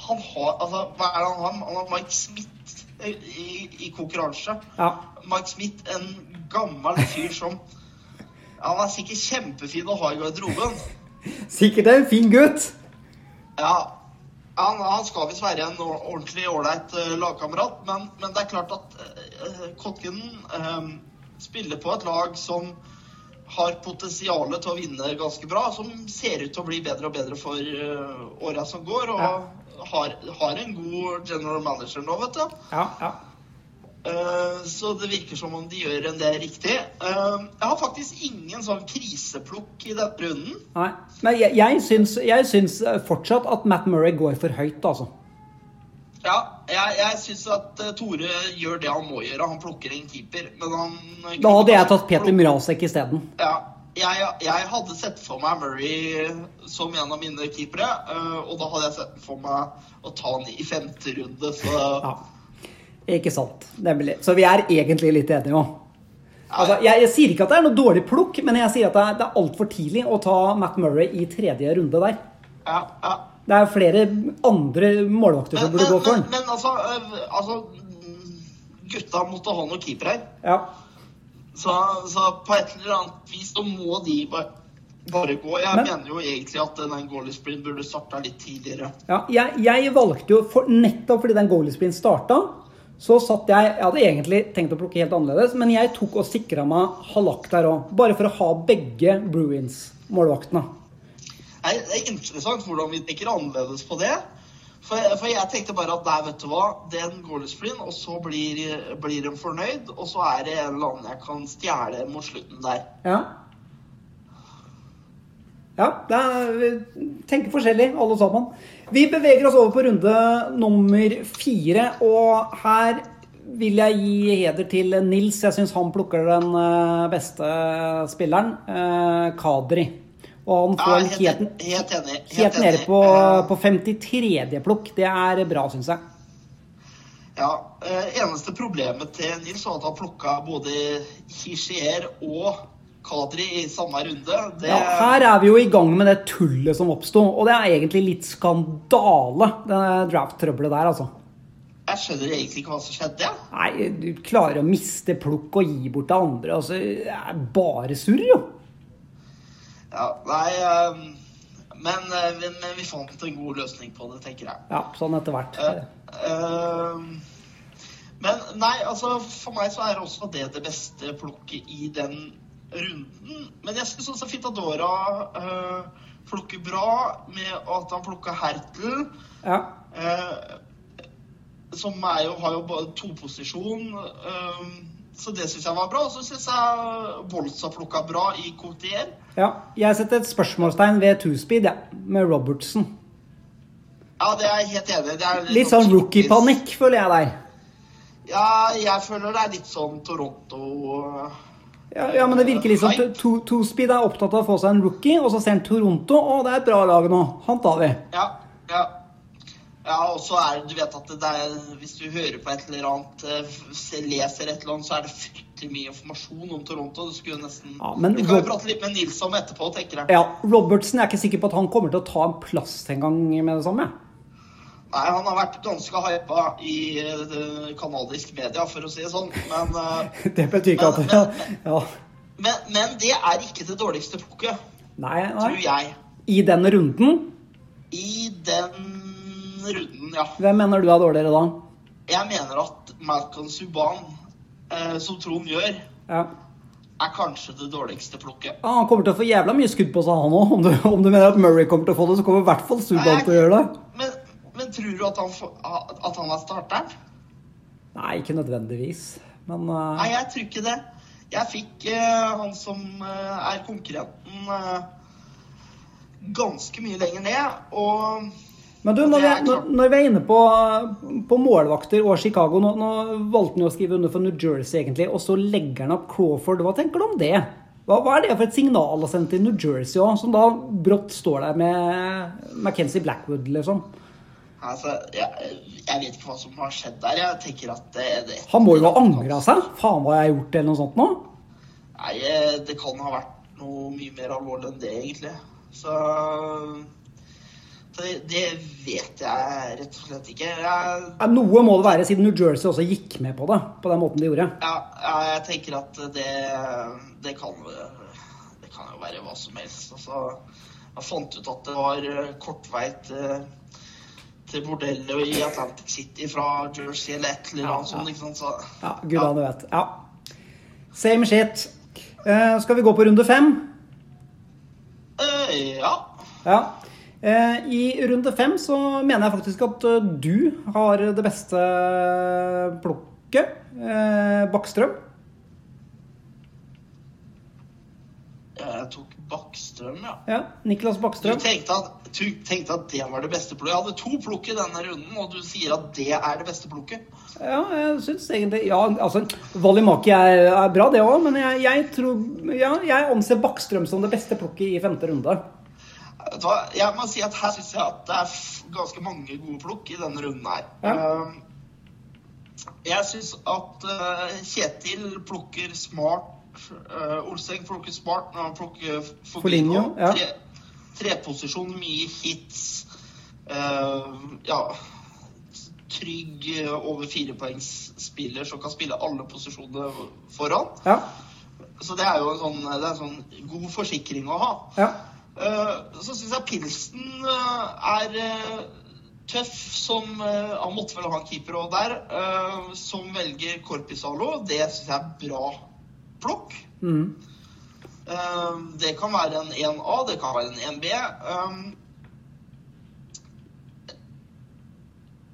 han har altså, Hva er det han har? Han har Mike Smith i, i konkurranse. Ja. Mike Smith, en gammel fyr som Han er sikkert kjempefin å ha i garderoben. [LAUGHS] Sikkert en fin gutt. Ja. Han, han skal visst være en ordentlig ålreit uh, lagkamerat, men, men, det er klart at uh, Kotkinen uh, spiller på et lag som har potensial til å vinne ganske bra, som ser ut til å bli bedre og bedre for uh, åra som går. Og ja har, har, en god general manager nå, vet du. Ja, ja. Uh, så det virker som om de gjør en del riktig. Uh, jeg har faktisk ingen sånn kriseplukk i denne runden. Nei, Men jeg, jeg, syns, jeg syns fortsatt at Matt Murray går for høyt, altså. Ja, jeg, jeg syns at uh, Tore gjør det han må gjøre. Han plukker en keeper. Men han Da hadde jeg tatt Peter Mrazek isteden. Ja, jeg, jeg, hadde sett for meg Murray som en av mine keepere. Eh, og da hadde jeg sett for meg å ta han i femte runde, så ja. Ikke sant. Nemlig. Så vi er egentlig litt enige òg. Altså, jeg, jeg, sier ikke at det er noe dårlig plukk, men jeg sier at det er, det er altfor tidlig å ta Matt Murray i tredje runde der. Ja, ja. Det er flere andre målvakter som burde gå for den. Men, men altså, øh, altså, Gutta måtte ha noen keepere her. Ja. Så, så, på et eller annet vis så må de bare, bare gå. Jeg Men, mener jo egentlig at den goalie sprint burde starta litt tidligere. Ja, jeg, jeg valgte jo, for, nettopp fordi den goalie sprint starta, så satt jeg Jeg hadde egentlig tenkt å plukke helt annerledes, men jeg tok og sikra meg Halak der òg. Bare for å ha begge Bruins-målvaktene. Det er interessant hvordan vi tenker annerledes på det. For, for, jeg tenkte bare at der, vet du hva, den går splinn, og så blir, blir de fornøyd. Og så er det en eller jeg kan stjele mot slutten der. Ja. Ja, er, vi tenker forskjellig, alle sammen. Vi beveger oss over på runde nummer fire, og her vil jeg gi heder til Nils. Jeg syns han plukker den eh, beste spilleren. Eh, Kadri. Og han får ja, helt, helt, helt, enig, helt, helt nede på, på 53. plukk. Det er bra, syns jeg. Ja. eh, eneste problemet til Nils var at han plukka både Hischier og Kadri i samme runde. Det, Ja, her er vi jo i gang med det tullet som oppsto, og det er egentlig litt skandale, det draft-trøbbelet der, altså. Jeg skjønner egentlig ikke hva som skjedde. Ja. Nei, du klarer å miste plukk og gi bort til andre, altså. Det er bare surr, jo. Ja, nei eh, men, eh, vi- men vi fant en god løsning på det, tenker jeg. Ja, sånn etter hvert. Eh, eh, men nei, altså for meg så er også det det beste plukket i den runden. Men jeg syns også Fitadora uh, plukker bra med at han plukka Hertel. Ja. Uh, som er jo, har jo bare toposisjon. Uh, så det syns jeg var bra. Og så syns jeg Bolsa plukka bra i Cotier. ja. Jeg setter et spørsmålstegn ved two-speed, ja, med Robertson. Ja, det er jeg helt enig i. Litt sånn rookie-panikk, føler jeg der. Ja, jeg føler det er litt sånn Toronto Ja, ja, men det virker litt to- two-speed er opptatt av å få seg en rookie, og så ser han Toronto, og det er et bra lag nå. Han tar vi. Ja, ja. Ja, og så er det, du vet at det er, hvis du hører på et eller annet, eh, leser et eller annet, så er det fryktelig mye informasjon om Toronto. Du skulle nesten Ja, men Vi kan jo prate litt med Nils om etterpå, tenker jeg. Ja, Robertsen er ikke sikker på at han kommer til å ta en plass en gang med det samme. Nei, han har vært ganske hypa i canadisk kanadisk media, for å si det sånn. Men, eh, [LAUGHS] Det betyr ikke at Men- [LAUGHS] ja. men, men det er ikke det dårligste plukket, Nei, tror nei. jeg. I den runden, I den runden, ja. hvem mener du er dårligere da? Jeg mener at Malcolm Subhaan, eh, som Trond gjør, Ja. er kanskje det dårligste plukket. Ja, han kommer til å få jævla mye skudd på seg, han òg. Om, du- om du mener at Murray kommer til å få det, så kommer i hvert fall Subhaan til å gjøre det. Men, men tror du at han, får, at han er starteren? Nei, ikke nødvendigvis. Men uh... Nei, jeg tror ikke det. Jeg fikk uh, han som uh, er konkurrenten, ganske mye lenger ned. Og Men du, når vi, er når, vi er inne på, på målvakter og Chicago nå, nå valgte han jo å skrive under for New Jersey, egentlig, og så legger han opp Crawford. Hva tenker du om det? Hva, hva er det for et signal å sende til New Jersey òg, som da brått står der med Mackenzie Blackwood, liksom? altså, jeg, jeg vet ikke hva som har skjedd der. Jeg tenker at det, det Han må jo ha angra seg. Faen, hva har jeg gjort, eller noe sånt nå? Nei, eh, det kan ha vært noe mye mer alvorlig enn det, egentlig. Så det, det vet jeg rett og slett ikke. Jeg, Noe må det være, siden New Jersey også gikk med på det, på den måten de gjorde. ja, ja, jeg tenker at det, det kan Det kan jo være hva som helst. Altså, jeg fant ut at det var eh, kort vei til, til bordellet i Atlantic City fra Jersey eller et eller annet sånt. Ikke sant? Så, Ja, gudene vet. Ja. Same shit. Uh, skal vi gå på runde fem? Uh, ja. Ja. Eh, I runde fem så mener jeg faktisk at eh, du har det beste plukket. Eh, Bakkstrøm. Jeg tok Bakkstrøm, ja. Ja, Niklas Du tenkte, at, du tenkte at det var det beste plukket. Jeg hadde to plukk i denne runden, og du sier at det er det beste plukket. Ja, jeg syns egentlig Ja, altså Valimaki er, er bra, det òg, men jeg, jeg tror Ja, jeg anser Bakkstrøm som det beste plukket i femte runde. Vet du hva? Jeg må si at Her syns jeg at det er ganske mange gode plukk i denne runden her. Ja. Um, jeg syns at uh, Kjetil plukker smart uh, Olseng plukker smart når han plukker Foligno, ja. Tre, treposisjon, mye hits. Uh, ja Trygg over firepoengsspiller som kan spille alle posisjoner foran. Ja. Så det er jo en sånn, det er en sånn god forsikring å ha. ja. Eh, Så syns jeg Pilsen eh, er eh, tøff som Han måtte vel ha en keeper òg der. Som velger Korpisalo. Det syns jeg er bra plukk. Mm. Det kan være en 1A, det kan være en 1B. Um,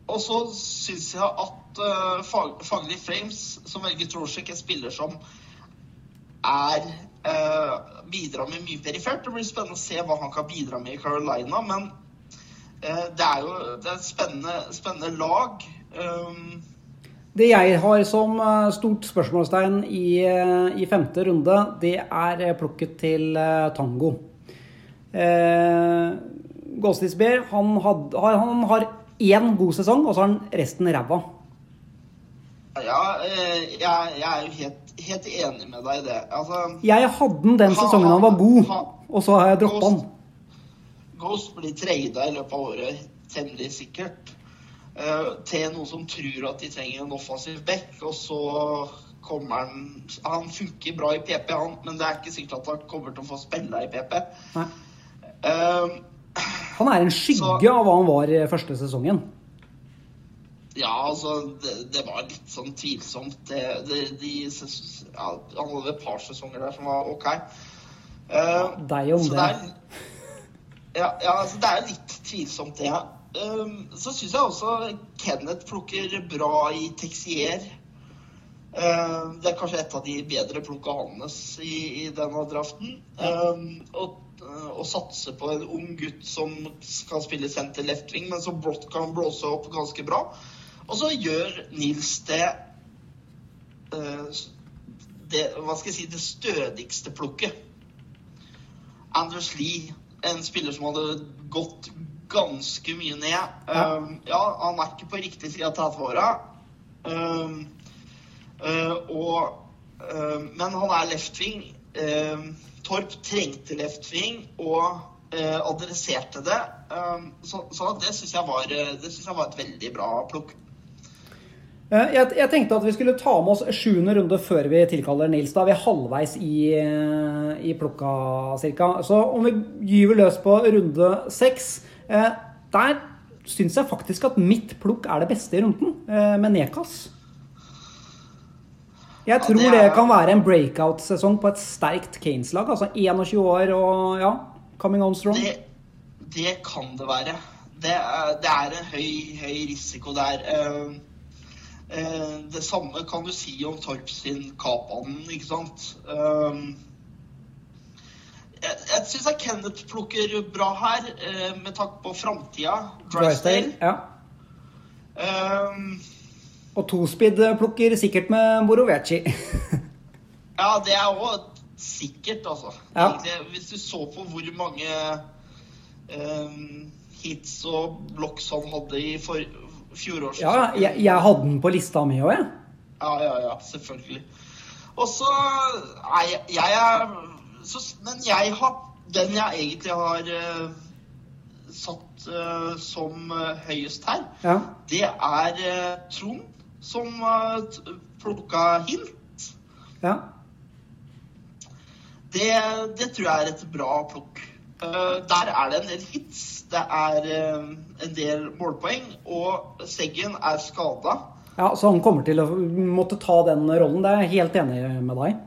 Og så syns jeg at uh, fag, Faglig Frames, som velger Trosjek, en spiller som er bidrar med mye perifert. Det blir spennende å se hva han kan bidra med i Carolina, men uh, det er jo det er et spennende, spennende lag. Um, Det jeg har som eh, stort spørsmålstegn i, eh, i femte runde, det er eh, plukket til eh, Tango. Eh, Gåstisbeer, han, han har én god sesong, og så har han resten ræva. Ja, eh, jeg, jeg er jo helt, helt enig med deg i det. Altså, Jeg hadde den den sesongen han var god, og så har jeg droppa han. Ghost blir trada i løpet av året, temmelig sikkert. Uh, til noen som tror at de trenger en offensiv back, og så kommer han Han funker bra i PP, han, men det er ikke sikkert at han kommer til å få spille i PP. Nei. Eh, Han er en skygge av hva han var første sesongen. Ja, altså, det, det var litt sånn tvilsomt. Det, det, de, ja, han hadde et par sesonger der som var OK. Eh, Deg om det. er, ja, ja, altså, det er litt tvilsomt, det. Uh, så syns jeg også Kenneth plukker bra i Texier. Uh, det er kanskje et av de bedre plukka hans i, i denne draften. Uh, og, å satse på en ung gutt som skal spille center left wing, men som brått kan blåse opp ganske bra. Og så gjør Nils det, uh, det Hva skal jeg si Det stødigste plukket. Anders Lee, en spiller som hadde gått ganske mye ned. Um, ja, han er ikke på riktig side av 30-åra. Um, uh, og um, Men han er left-wing. Torp trengte left-wing og adresserte det. Så, så det syns jeg, jeg var et veldig bra plukk. Eh, Jeg, jeg tenkte at vi skulle ta med oss sjuende runde før vi tilkaller Nils. Da er vi halvveis i, eh, i plukka cirka. Så om vi gyver løs på runde seks eh, Der syns jeg faktisk at mitt plukk er det beste i runden, eh, med Nekas. Jeg tror det det, er- kan være en breakout-sesong på et sterkt Kanes-lag. Altså 21 år og ja, coming on strong. Det, det kan det være. Det er, det er en høy, høy risiko der. Eh, eh, det samme kan du si om Torp sin Kapanen, ikke sant. Um, jeg jeg syns Kenneth plukker bra her, eh, med takk på framtida. Drysdale. Ja. Um, Og tospeed plukker sikkert med Morovecci. [LAUGHS] Ja, det er òg sikkert, altså. Ja. Hvis du så på hvor mange um, hits og blocks han hadde i for, fjorårssesongen. ja, jeg, jeg hadde den på lista mi òg, jeg. ja, ja, ja, selvfølgelig. Og så Nei, jeg er så, Men jeg har Den jeg egentlig har uh, satt uh, som uh, høyest her, Ja. det er Trond, som uh, plukka hint. ja. Det, det tror jeg er et bra plukk. Eh, der er det en del hits, det er eh, en del målpoeng, og Seggen er skada. Ja, Så han kommer til å måtte ta den rollen. Det er jeg helt enig med deg.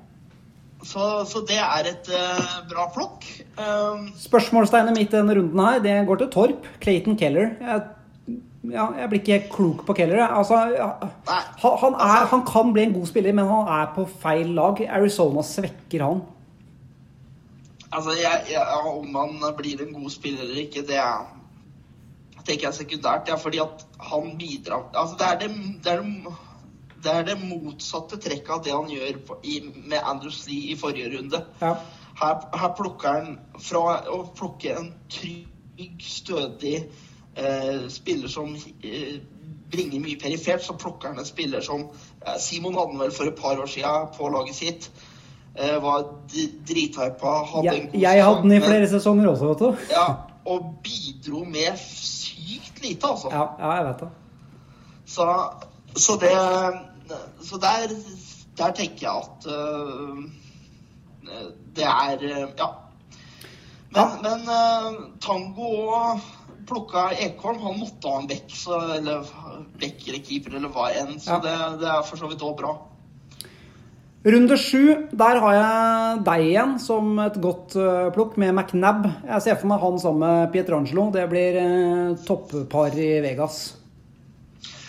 Så, så det er et uh, bra flokk. Eh, Spørsmålstegnet mitt denne runden her, det går til Torp. Clayton Keller. Jeg, ja, jeg blir ikke klok på Keller. Altså, ja, han, han, er, han kan bli en god spiller, men han er på feil lag. Arizona svekker han. Altså, jeg, jeg, om han blir en god spiller eller ikke, det er tenker jeg sekundært. Ja, fordi at han bidrar Altså, det er det, det, er det, det, er det motsatte trekket av det han gjør på, i, med Andrews Lee i forrige runde. Ja. Her, her plukker han fra å plukke en trygg, stødig eh, spiller som eh, bringer mye perifert, så plukker han en spiller som eh, Simon hadde vel for et par år siden på laget sitt. Eh, var d- drithypa, hadde Jeg, jeg hadde den i flere flere sesonger også, Otto. Ja, og bidro med sykt lite, altså. Ja, ja jeg vet det. Så, så det Så der, der tenker jeg at uh, det er Ja. Men, men uh, Tango og plukka Ekholm. Han måtte ha en så, eller bekk eller keeper eller hva enn. Så Ja. det, det er for så vidt òg bra. Runde sju, der har jeg deg igjen som et godt eh, plukk med McNab. Jeg ser for meg han sammen med Pietrangelo. Det blir uh, toppar i Vegas.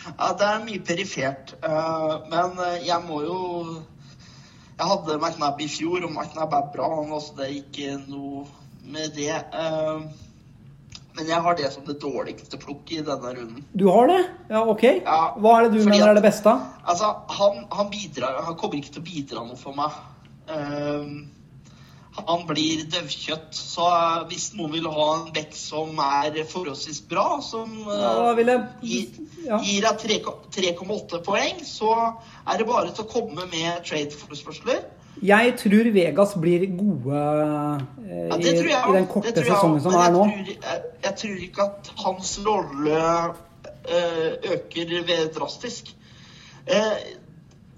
Ja, det er mye perifert. øh, men jeg må jo Jeg hadde McNab i fjor, og McNab er bra. Han også, det er ikke noe med det. Men jeg har det som det dårligste plukket i denne runden. Du har det? Ja, ok. Ja, Hva er det du mener at- er det beste? Altså, han, han bidrar Han kommer ikke til å bidra noe for meg. Ehm, han blir døvkjøtt. Så eh, hvis noen vil ha en bekk som er forholdsvis bra, som eh, Ja, jeg gir, ja. gir deg 3,8 poeng, så er det bare til å komme med trade-forespørsler. Jeg tror Vegas blir gode eh, Ja, i, jeg i den korte sesongen som er nå. jeg tror, jeg, tror ikke at hans rolle eh, øker drastisk. Eh,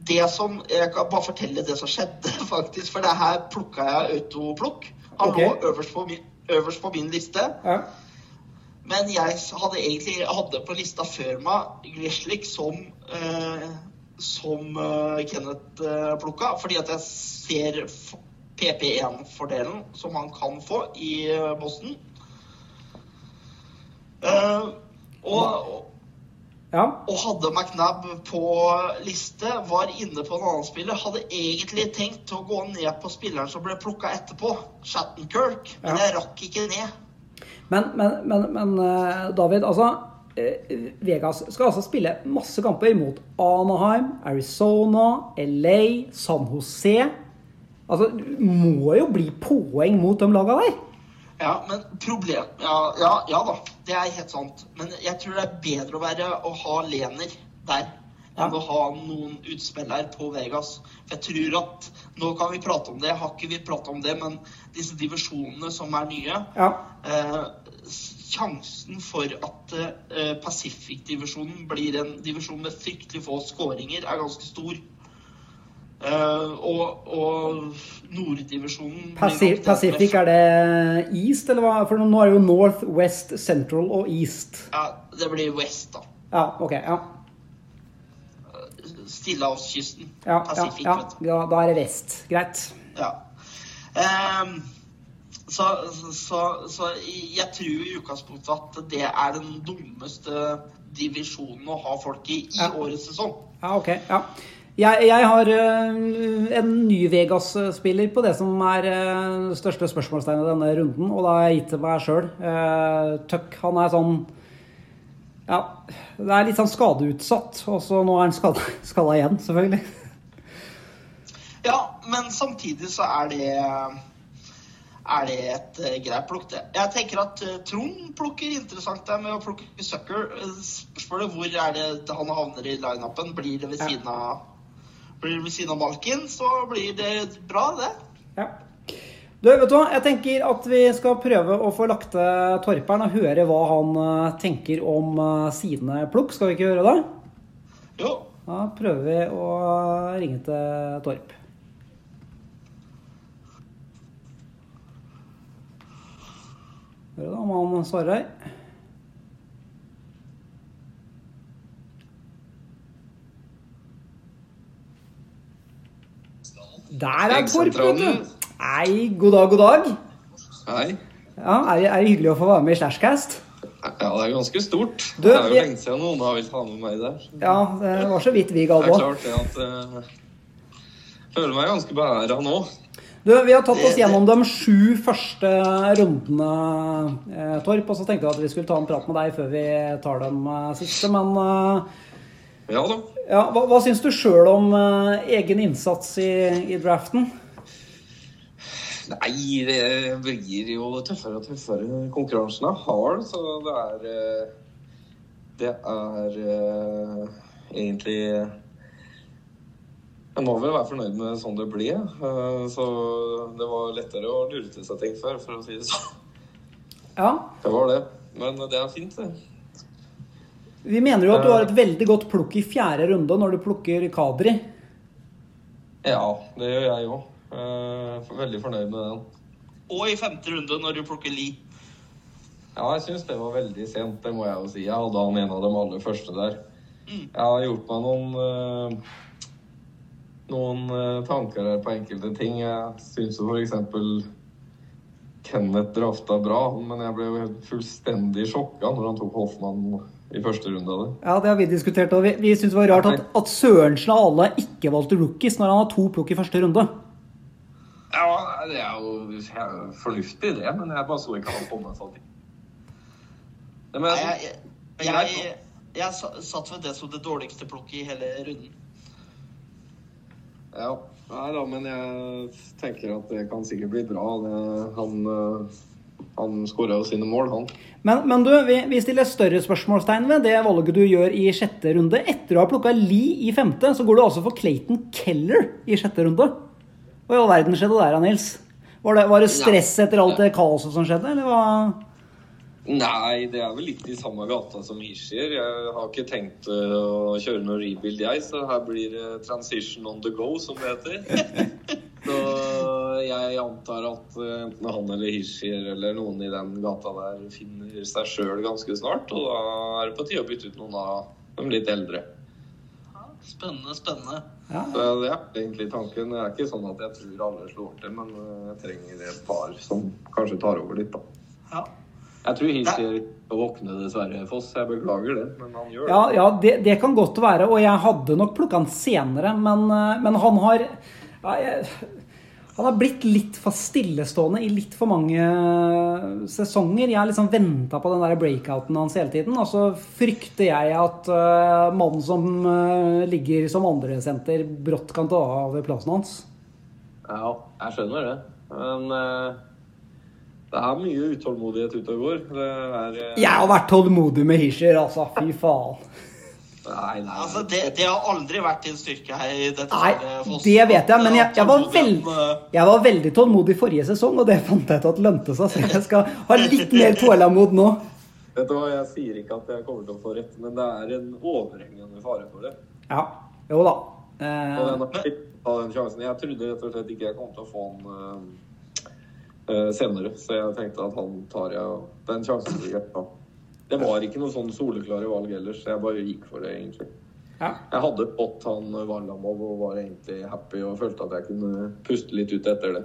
det som, Jeg kan bare fortelle det som skjedde, [LAUGHS] faktisk. For det her plukka jeg autoplukk. Han okay. lå øverst på, min, øverst på min liste. Ja. Men jeg hadde egentlig hadde på lista før meg Grishlik som eh, som eh, Kenneth eh, plukka, fordi at jeg ser PP1-fordelen som han kan få i eh, Boston. Og, ja. og hadde McNabb på liste, var inne på en annen spiller. Hadde egentlig tenkt å gå ned på spilleren som ble plukka etterpå, Shattenkirk, men Ja. jeg rakk ikke ned. Men, men, men, men David, altså Vegas skal altså spille masse kamper mot Anaheim, Arizona, LA, San Jose. Altså, du må jo bli poeng mot de laga der. Ja, men problem ja, ja, ja da, det er helt sant. Men jeg tror det er bedre å være å ha Lener der enn Ja. å ha noen utspillere på Vegas. For jeg tror at Nå kan vi prate om det, jeg har ikke vi prate om det, men disse divisjonene som er nye Ja. eh, Sjansen for at eh, Pacific-divisjonen blir en divisjon med fryktelig få skåringer, er ganske stor. Eh, og, og Norddivisjonen blir Paci nok den med Pacific, er det East, eller hva? For nå er det jo North, West, Central og East. Ja, det blir West, da. Ja, ok. Ja, Stillehavskysten. ja, Pacific, ja. ja da er det vest. Greit. Ja. Ehm, så, så, så jeg tror i utgangspunktet at det er den dummeste divisjonen å ha folk i i Ja. årets sesong. Ja, ok. Ja. Jeg, jeg har øh, en ny Vegas-spiller på det som er øh, største spørsmålstegnet denne runden, og da har jeg gitt det meg sjøl. Tuck, han er sånn Ja, det er litt sånn skadeutsatt, og så nå er han skada, [LAUGHS] skada igjen, selvfølgelig. Ja, men samtidig så er det er det et eh, greit plukk, det. Jeg tenker at eh, Trond plukker interessant der med å plukke Sucker. Eh, Spørsmålet hvor er det han havner i lineupen? Blir det ved siden av Blir det ved siden av Malkin, så blir det bra, det. Ja. Du, vet du hva? Jeg tenker at vi skal prøve å få lagt til Torperen og høre hva han tenker om sine plukk. Skal vi ikke gjøre det? Jo. Da prøver vi å ringe til Torp. Hør da om han svarer. Der er Torp, vet du. Hei, god dag, god dag. Hei. Ja, er, det- hyggelig å få være med i Slashcast? Ja, det er ganske stort. Du, det er jo vi- lenge siden noen har villet ha med meg der. Ja, det var så vidt vi Det er klart det at uh, Føler meg ganske beæra nå. Du, vi har tatt oss gjennom de sju første rundene, eh, Torp. Og så tenkte jeg at vi skulle ta en prat med deg før vi tar de eh, siste. Men eh, Ja da. ja, hva, hva syns du sjøl om eh, egen innsats i, i draften? Nei, det blir jo tøffere og tøffere. Konkurransen er hard, så det er eh, Det er eh, egentlig Jeg må vel være fornøyd med sånn det ble. eh, Så det var lettere å lure til seg ting før, for å si det sånn. Ja, Det var det. Men det er fint, det. Vi mener jo at du har et veldig godt plukk i fjerde runde når du plukker Kadri. Ja, det gjør jeg òg. Veldig fornøyd med den. Og i femte runde, når du plukker Li. Ja, jeg syns det var veldig sent, det må jeg jo si. Jeg hadde han en av dem aller første der. Jeg har gjort meg noen eh, noen eh, tanker her på enkelte ting. Jeg syns jo f.eks. Kenneth drafta bra, men jeg ble jo fullstendig sjokka når han tok Hoffmann i første runde av det. Ja, det har vi diskutert, og vi, vi syns det var rart at, at Sørensen av alle ikke valgte rookies når han har to plukk i første runde. Ja, det er jo fornuftig, det, men jeg bare så ikke han sånn. Nei, jeg, jeg, jeg, jeg, jeg satt ved det som det dårligste plukket i hele runden. Ja, Nei da, men jeg tenker at det kan sikkert bli bra. Det, han uh, han skåra jo sine mål, han. Men, men du, vi, vi, stiller større spørsmålstegn ved det valget du gjør i sjette runde. Etter å ha plukka Lee i femte, så går du altså for Clayton Keller i sjette runde. Hva i all verden skjedde der, Nils? Var det, var det stress etter alt det kaoset som skjedde, eller hva? Nei, det er vel litt i samme gata som Hischier. Jeg har ikke tenkt eh, å kjøre noe rebuild, jeg, så her blir det transition on the go, som det heter. [LAUGHS] Så jeg antar at enten han eller Hischier eller noen i den gata der finner seg sjøl ganske snart. Og da er det på tide å bytte ut noen av de litt eldre. Spennende, spennende. Ja. Så det er egentlig tanken. Det er ikke sånn at jeg tror alle slår til, men jeg trenger et par som kanskje tar over litt, da. Ja. Jeg tror Hischier våkner dessverre, Foss. Jeg beklager det, men han gjør det. Ja, ja det, det, kan godt være. Og jeg hadde nok plukka han senere, men, men han har ja, jeg, han har blitt litt for stillestående i litt for mange sesonger. Jeg har liksom venta på den der breakouten hans hele tiden. Og så frykter jeg at uh, mannen som uh, ligger som andresenter, brått kan ta av plassen hans. Ja, jeg skjønner det. Men uh, det er mye utålmodighet ute og går. Er, jeg har vært tålmodig med Hischer, altså. Fy faen. Nei, nei. Altså, det, det, har aldri vært din styrke her i dette Nei, det vet jeg, men jeg, jeg, var veld, jeg, var veldig tålmodig forrige sesong, og det fant jeg ut at lønte seg, så jeg skal ha litt mer tålmod nå. Vet du hva, Jeg sier ikke at jeg kommer til å få rett, men det er en overhengende fare for det. Ja, jo da. Eh, og den, den sjansen, Jeg trodde rett og slett ikke jeg kom til å få den senere, så jeg tenkte at han tar jeg den sjansen. Jeg, ja. Det var ikke noe sånn soleklare valg ellers, så jeg bare gikk for det, egentlig. Ja. Jeg hadde fått han Varlamov og var egentlig happy og følte at jeg kunne puste litt ut etter det.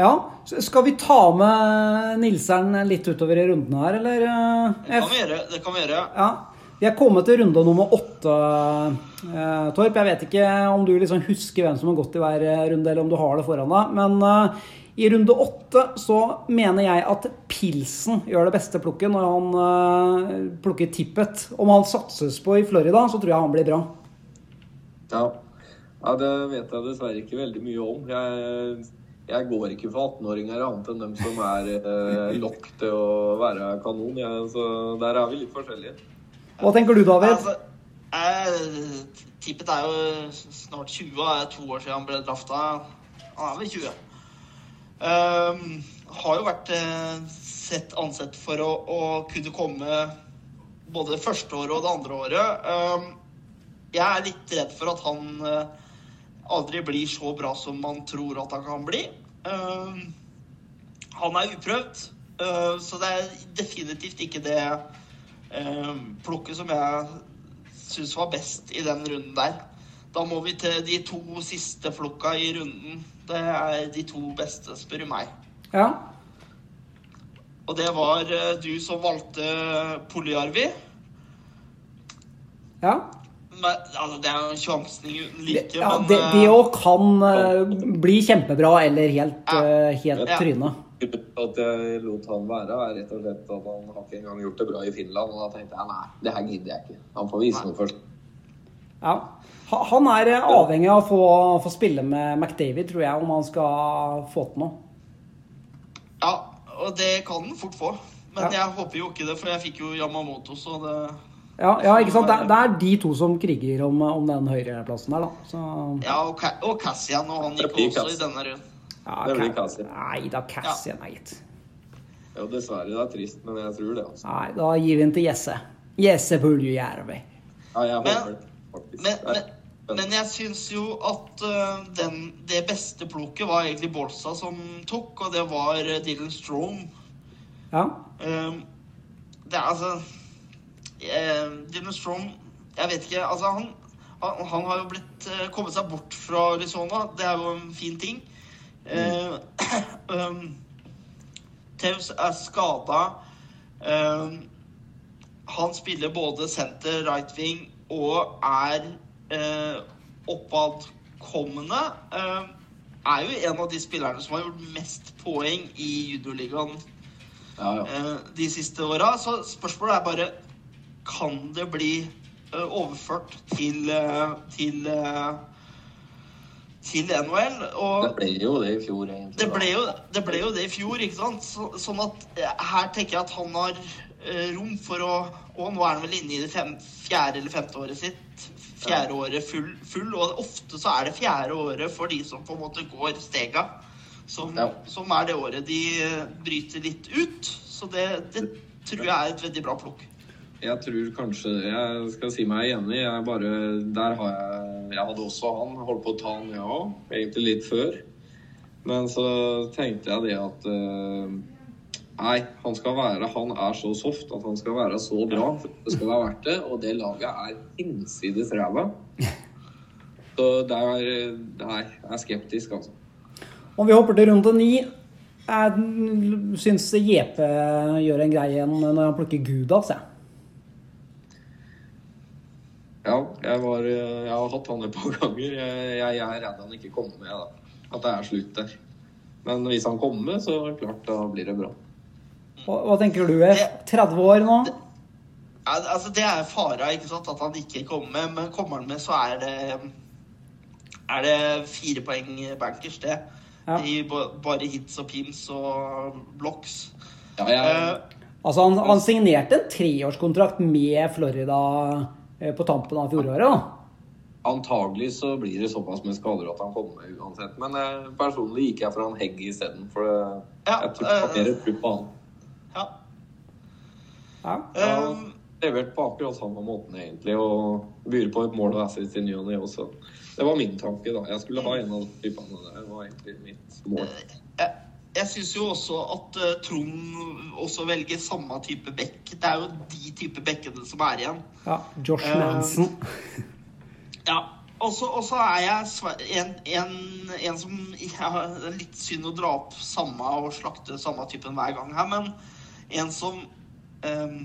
Ja. Skal vi ta med Nilseren litt utover i rundene her, eller? Det kan vi gjøre. Det kan vi gjøre. Ja. Vi er kommet til runde nummer åtte, eh, Torp. Jeg vet ikke om du liksom husker hvem som har gått i hver runde, eller om du har det foran deg. Men eh, i runde åtte så mener jeg at Pilsen gjør det beste plukket når han uh, plukker tippet. Om han satses på i Florida, så tror jeg han blir bra. Ja. ja det vet jeg dessverre ikke veldig mye om. Jeg, jeg går ikke for 18-åringer annet enn dem som er eh, lokk til å være kanon. Jeg, så der er vi litt forskjellige. Hva tenker du, David? Altså, tippet er jo snart 20. Det er to år siden han ble drafta. Han er vel 20. Um, har jo vært uh, sett ansett for å, å, kunne komme både det første året og det andre året. Um, jeg er litt redd for at han uh, aldri blir så bra som man tror at han kan bli. Um, han er uprøvd, uh, så det er definitivt ikke det plukket som jeg syns var best i den runden der. Da må vi til de to siste flokka i runden. Det er de to beste, spør du meg. Ja. Og det var eh, du som valgte Poliarvi. Ja. Men, altså, det er jo en sjansen uten like, ja, men Det òg eh, kan uh, bli kjempebra eller helt, uh, helt ja. tryne. At jeg lot han være, er rett og slett at han har ikke engang gjort det bra i Finland. Og da tenkte jeg nei, det her gidder jeg ikke. Han får vise noe først. Ja. Han er avhengig av å få, få, spille med McDavid, tror jeg, om han skal få til noe. Ja, og det kan han fort få. Men ja. jeg håper jo ikke det, for jeg fikk jo Yamamoto, så det ja, ja, ikke sant? Det er, de to som kriger om, om den høyreplassen der, da. Så... Ja, og, og, Cassian, og han gikk også i denne runden. Ja, det blir Cassie. Nei da, Cassian, ja. gitt. Jo, dessverre. Det er trist, men jeg tror det. altså. Nei, da gir vi den til Jesse. Jesse Puljujärvi. Ja, jeg håper det. Men, men, men, jeg syns jo at uh, den, det beste plukket var egentlig Bolsa som tok, og det var uh, Dylan Strome. Ja. Uh, det er altså Dylan Strome Jeg vet ikke Altså, han, han, han har jo blitt kommet seg bort fra Arizona. Det er jo en fin ting. Mm. [COUGHS] um, Taus er skada. Um, han spiller både center, right wing og er eh, oppadkommende. Eh, er jo en av de spillerne som har gjort mest poeng i juniorligaen ja, ja. eh, de siste åra. Så spørsmålet er bare kan det bli eh, overført til, eh, til, eh, til NHL. Det ble jo det i fjor, egentlig. det ble, jo, det ble jo det i fjor, ikke sant? Så, sånn at eh, her tenker jeg at han har eh, rom for å Og nå er han vel inne i det fem, fjerde eller femte året sitt. Fjerde året full, full. Og ofte så er det fjerde året for de som på en måte går stega. Som, Ja. som er det året de eh, bryter litt ut. Så det, det tror jeg er et veldig bra plukk. Jeg tror kanskje Jeg skal si meg enig. Jeg bare Der har jeg Jeg hadde også han. Holdt på å ta han, jeg òg. Egentlig litt før. Men så tenkte jeg det at eh, Nei, han skal være Han er så soft at han skal være så bra. Det skal være verdt det. Og det laget er innsides ræva. [LAUGHS] Så der Nei, jeg er skeptisk, altså. Om vi hopper til runde ni Jeg syns JP gjør en greie igjen når han plukker Gudas. Jeg. Ja, jeg, var, eh, jeg har hatt han et par ganger. Jeg, jeg, er redd han ikke kommer med. da. At det er slutt der. Men hvis han kommer, så er det klart da blir det bra. Hva, hva tenker du? F? 30 år nå? Det, altså Det er fara ikke sant, at han ikke kommer med, men kommer han med, så er det er det fire poeng bankers, det. Ja. I bare hits og pims og blocks. Ja, jeg, Uh, Altså, han, han signerte en treårskontrakt med Florida på tampen av fjoråret. da. antagelig så blir det såpass med skader at han kommer uansett. Men eh, personlig gikk jeg for han Hegg isteden. For eh, Ja, jeg tror har eh, mer tro på han. ja. Ja. Jeg Um, levert på akkurat samme måten, egentlig. Og byr på et mål og assist i ny og ne også. Det var min tanke, da. Jeg skulle ha en av de typene der. Det var egentlig mitt mål. Jeg jeg syns jo også at eh, Trond også velger samme type bekk. Det er jo de type bekkene som er igjen. ja. Josh Eh, Manson. [LAUGHS] Ja. Og så er jeg en, en, en som ja, Det er litt synd å dra opp samme og slakte samme typen hver gang her, men en som eh,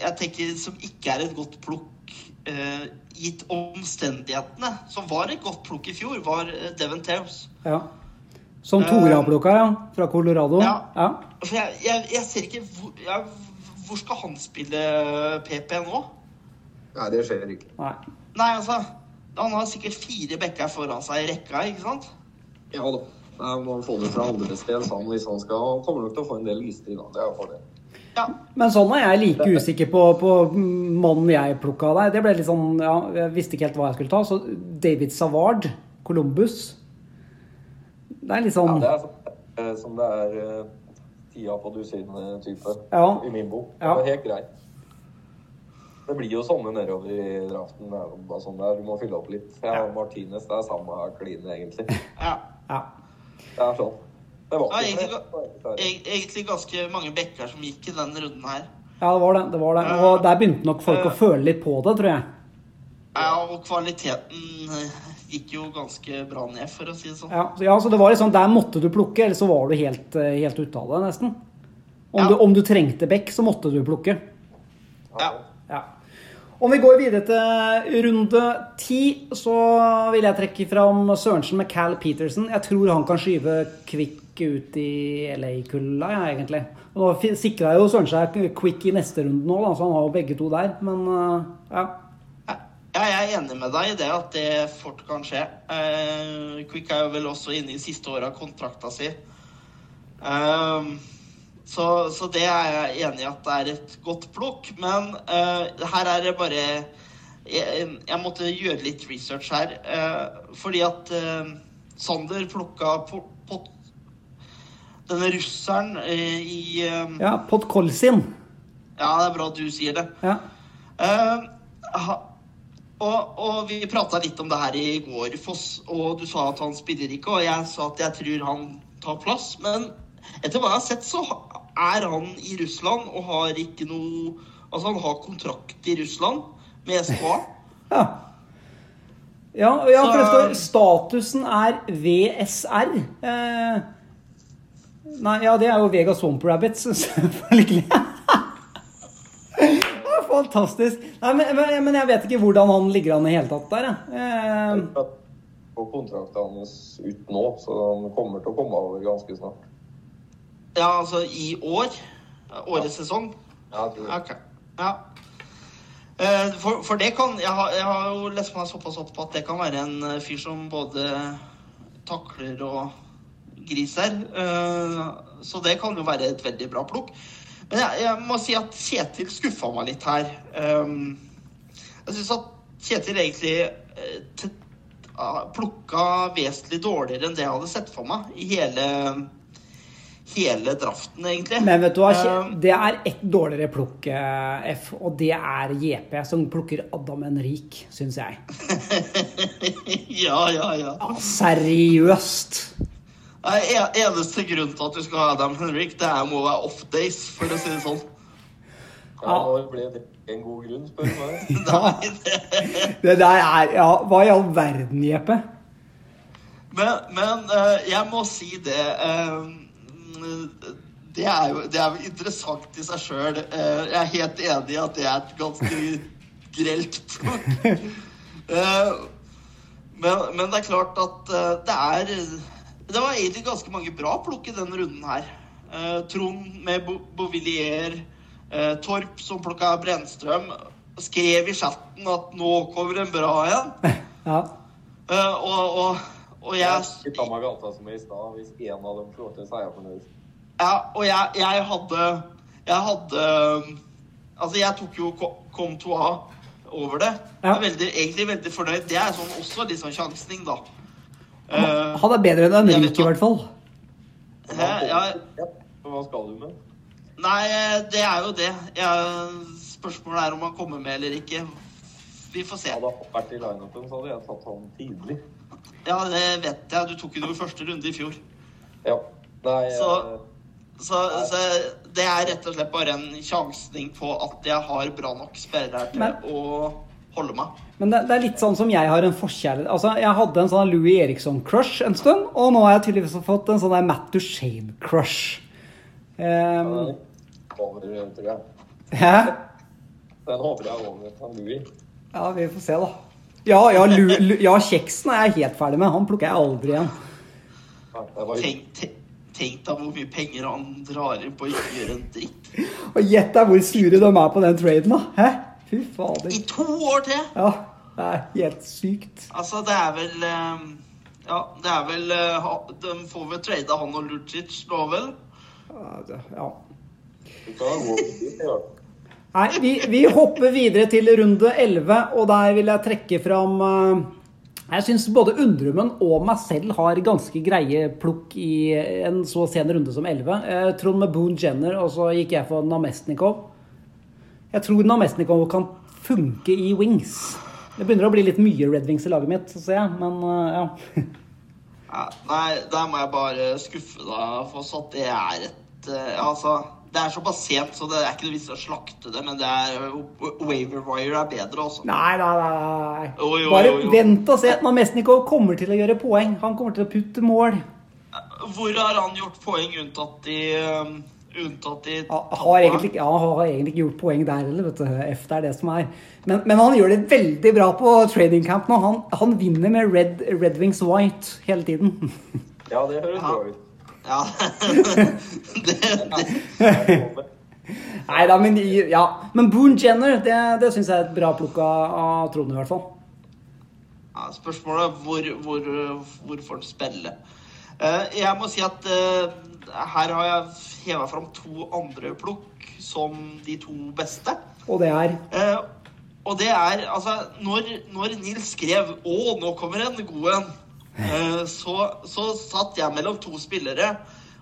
Jeg tenker som ikke er et godt plukk uh, gitt omstendighetene, som var et godt plukk i fjor, var Devon Tales. Ja. Som Tore har plukka, ja. Fra Colorado. Ja. Ja. For jeg, jeg, jeg ser ikke hvor, jeg, hvor skal han spille PP nå? Nei, det skjer ikke. Nei. Nei, altså Han har sikkert fire bekker foran seg i rekka, ikke sant? Ja da. Nei, Man får det fra andre sted så han, hvis han skal. Han kommer nok til å få en del lister i dag. Det er for det. Ja. Men sånn er jeg like usikker på, på mannen jeg plukka der. Det ble litt sånn, ja, Jeg visste ikke helt hva jeg skulle ta. Så David Savard, Columbus Det er litt Ja, sånn det er sånn, eh, som det er eh, tida på dusin-type Ja. i min bok. Ja. Det er helt greit. Det blir jo sånne nedover i draften. Det sånn der. Du må fylle opp litt. Jeg og Martinez det er samme kline, egentlig. ja. ja. Det er sånn. Det var Ja, egentlig, egentlig ganske mange bekker som gikk i den runden her. ja, det var det. det var det. Og der begynte nok folk å føle litt på det, tror jeg. Ja, og kvaliteten eh, gikk jo ganske bra ned, for å si det sånn. Ja, så, ja, så det var liksom, Der måtte du plukke, eller så var du helt, eh, helt ute av det, nesten. Om, Ja. du, om du trengte bekk, så måtte du plukke. Ja. Ja. Om vi går videre til runde ti, så vil jeg trekke fram Sørensen med Cal Peterson. Jeg tror han kan skyve Quick ut i LA-kulda, ja, egentlig. Nå sikra jo Sørensen seg Quick i neste runde nå, da, så han har jo begge to der. Men eh, ja. Ja, jeg er enig med deg i det at det fort kan skje. Eh, Quick er jo vel også inne i siste året av kontrakta si. Eh, så, så det er jeg enig i at det er et godt plukk. Men eh, her er det bare jeg, jeg måtte gjøre litt research her. eh, fordi at eh, Sander plukka på denne russeren eh, i ja Podkolsin. Ja, det er bra at du sier det. Ja. Eh, ha, og, og vi prata litt om det her i går, Foss, og du sa at han spiller ikke, og jeg sa at jeg tror han tar plass. Men etter hva jeg har sett, så er han i Russland og har ikke noe Altså, han har kontrakt i Russland med SKA. [LAUGHS] Ja. Ja, ja, for det står statusen er VSR. Eh, nei, ja, det er jo Vegas Swamp Rabbits, [LAUGHS] selvfølgelig. Det Fantastisk. Nei, men, men, men jeg vet ikke hvordan han ligger an i hele tatt der. jeg. Eh, På kontrakten hans ut nå, så han kommer til å komme over ganske snart. Ja, altså i år. Årets sesong. Ja, jeg tror det. Okay. Ja. Eh, For, for det kan jeg har, jeg har jo lest meg såpass opp på at det kan være en eh, fyr som både takler og griser. Eh, Så det kan jo være et veldig bra plukk. Men jeg, jeg må si at Kjetil skuffa meg litt her. Um, Jeg syns at Kjetil egentlig eh, plukka vesentlig dårligere enn det jeg hadde sett for meg i hele, hele draften, egentlig. Men vet du hva, Um, det er ett dårligere plukk, eh, F, og det er JP, som plukker Adam Henrik, syns jeg. [LAUGHS] ja, ja, ja. Seriøst. Nei, eneste grunn til at du skal ha Adam Henrik, det er må være off days, for å si det sånn. Ja, ble det en god grunn, spør du meg. [LAUGHS] Nei, det, Det der er Ja, hva i all verden, Jeppe? men men eh, jeg må si det eh, Det er jo det er interessant i seg sjøl. jeg er helt enig i at det er et ganske grelt plukk. [LAUGHS] Eh, men, men det er klart at eh, det er Det var egentlig ganske mange bra plukk i denne runden her. Eh, Trond med Bo Bovillier, eh, Torp som plukka Brennstrøm, skrev i chatten at 'nå kommer en bra en'. [LAUGHS] Ja. Eh, og, og, og jeg Skutta meg gata som i stad. Hvis én av dem får til, så er jeg fornøyd. Ja, og jeg, jeg hadde Jeg hadde Altså, jeg tok jo Ko- Kom 2A over det. Jeg er veldig, egentlig veldig fornøyd. Det er sånn også litt sånn sjansning, da. Eh, Han er bedre enn Henrik, i hvert fall. hæ, Ja, hva skal du med? nei, det er jo det. Jeg, spørsmålet er om han kommer med eller ikke. Vi får se. Hadde han vært i lineupen, så hadde jeg tatt han tidlig. Ja, det vet jeg. Du tok jo noe i første runde i fjor. Ja. Nei, Så- eh, Så, så det er rett og slett bare en sjansning på at jeg har bra nok spillere til å holde meg. Men det, det er litt sånn som jeg har en forkjærlighet Altså, Jeg hadde en sånn Louis Eriksson-crush en stund, og nå har jeg tydeligvis fått en sånn der Matt Duchene-crush. Um, over, hæ? Den håper jeg er over. Louis. Ja, vi får se, da. Ja, ja, Lu, Lu, ja kjeksen er jeg helt ferdig med. Han plukker jeg aldri igjen. Tenk, te- tenk deg hvor mye penger han drar inn på å ikke gjøre en dritt. Og gjett deg hvor sure de er på den traden, da. Hæ? Fy I to år til! Ja, det er helt sykt. Altså, det er vel eh, Ja, det er vel eh, De får vel trade han og Lucic nå, vel? Ja. Nei, vi, vi hopper videre til runde 11, og der vil jeg trekke fram eh, Jeg syns både Undrummen og meg selv har ganske greie plukk i en så sen runde som 11. Eh, Trond med Boone Jenner, og så gikk jeg for Namestnikov. Jeg tror Namestnikov kan funke i wings. Det begynner å bli litt mye Red Wings i laget mitt, ser jeg, men eh, ja. Ja, nei, der må jeg bare skuffe deg, for så at det er et eh, Altså, det er såpass sent, så det er ikke noe vits i å slakte det, men det er Waver Wire er bedre, altså. Nei, nei, nei. Jo, jo, Bare jo, vent og se. Namestnikov kommer til å gjøre poeng. Han kommer til å putte mål. Hvor har han gjort poeng unntatt i Unntatt i Han har egentlig, ja, han har egentlig ikke gjort poeng der heller, vet du. F, det er det som er. Men, men han gjør det veldig bra på trading camp nå. Han, han vinner med Red, Red Wings White hele tiden. [LAUGHS] Ja, det høres Ja. bra ut. Ja. det, [LAUGHS] det, Nei da, men ja. Men Boone Jenner, det, det syns jeg er et bra plukk av, av Trond, i hvert fall. ja, spørsmålet er hvor, hvor, hvor får han spille? Eh, jeg må si at eh, her har jeg heva fram to andre plukk som de to beste. Og det er Eh, og det er altså Når, når Nils skrev 'Å, nå kommer en god en', eh, så, så satt jeg mellom to spillere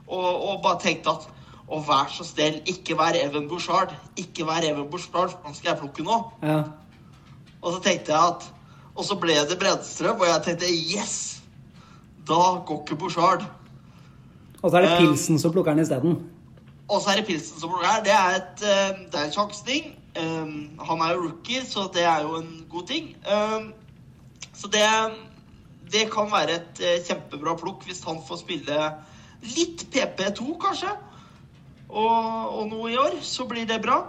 og, og bare tenkte at å, vær så snill, ikke vær Even Bouchard. Ikke vær Even Bouchard, for han skal jeg plukke nå. ja. Og så tenkte jeg at Og så ble det Bredstrøm, og jeg tenkte yes! Da går ikke Bouchard. Og så er det Um, Pilsen som plukker den isteden. Og så er det Pilsen som er. Det er, et, eh, det er en sjansning. Um, han er jo rookie, så det er jo en god ting. Um, så det, det kan være et eh, kjempebra plukk hvis han får spille litt PP2, kanskje. Og, og noe i år, så blir det bra.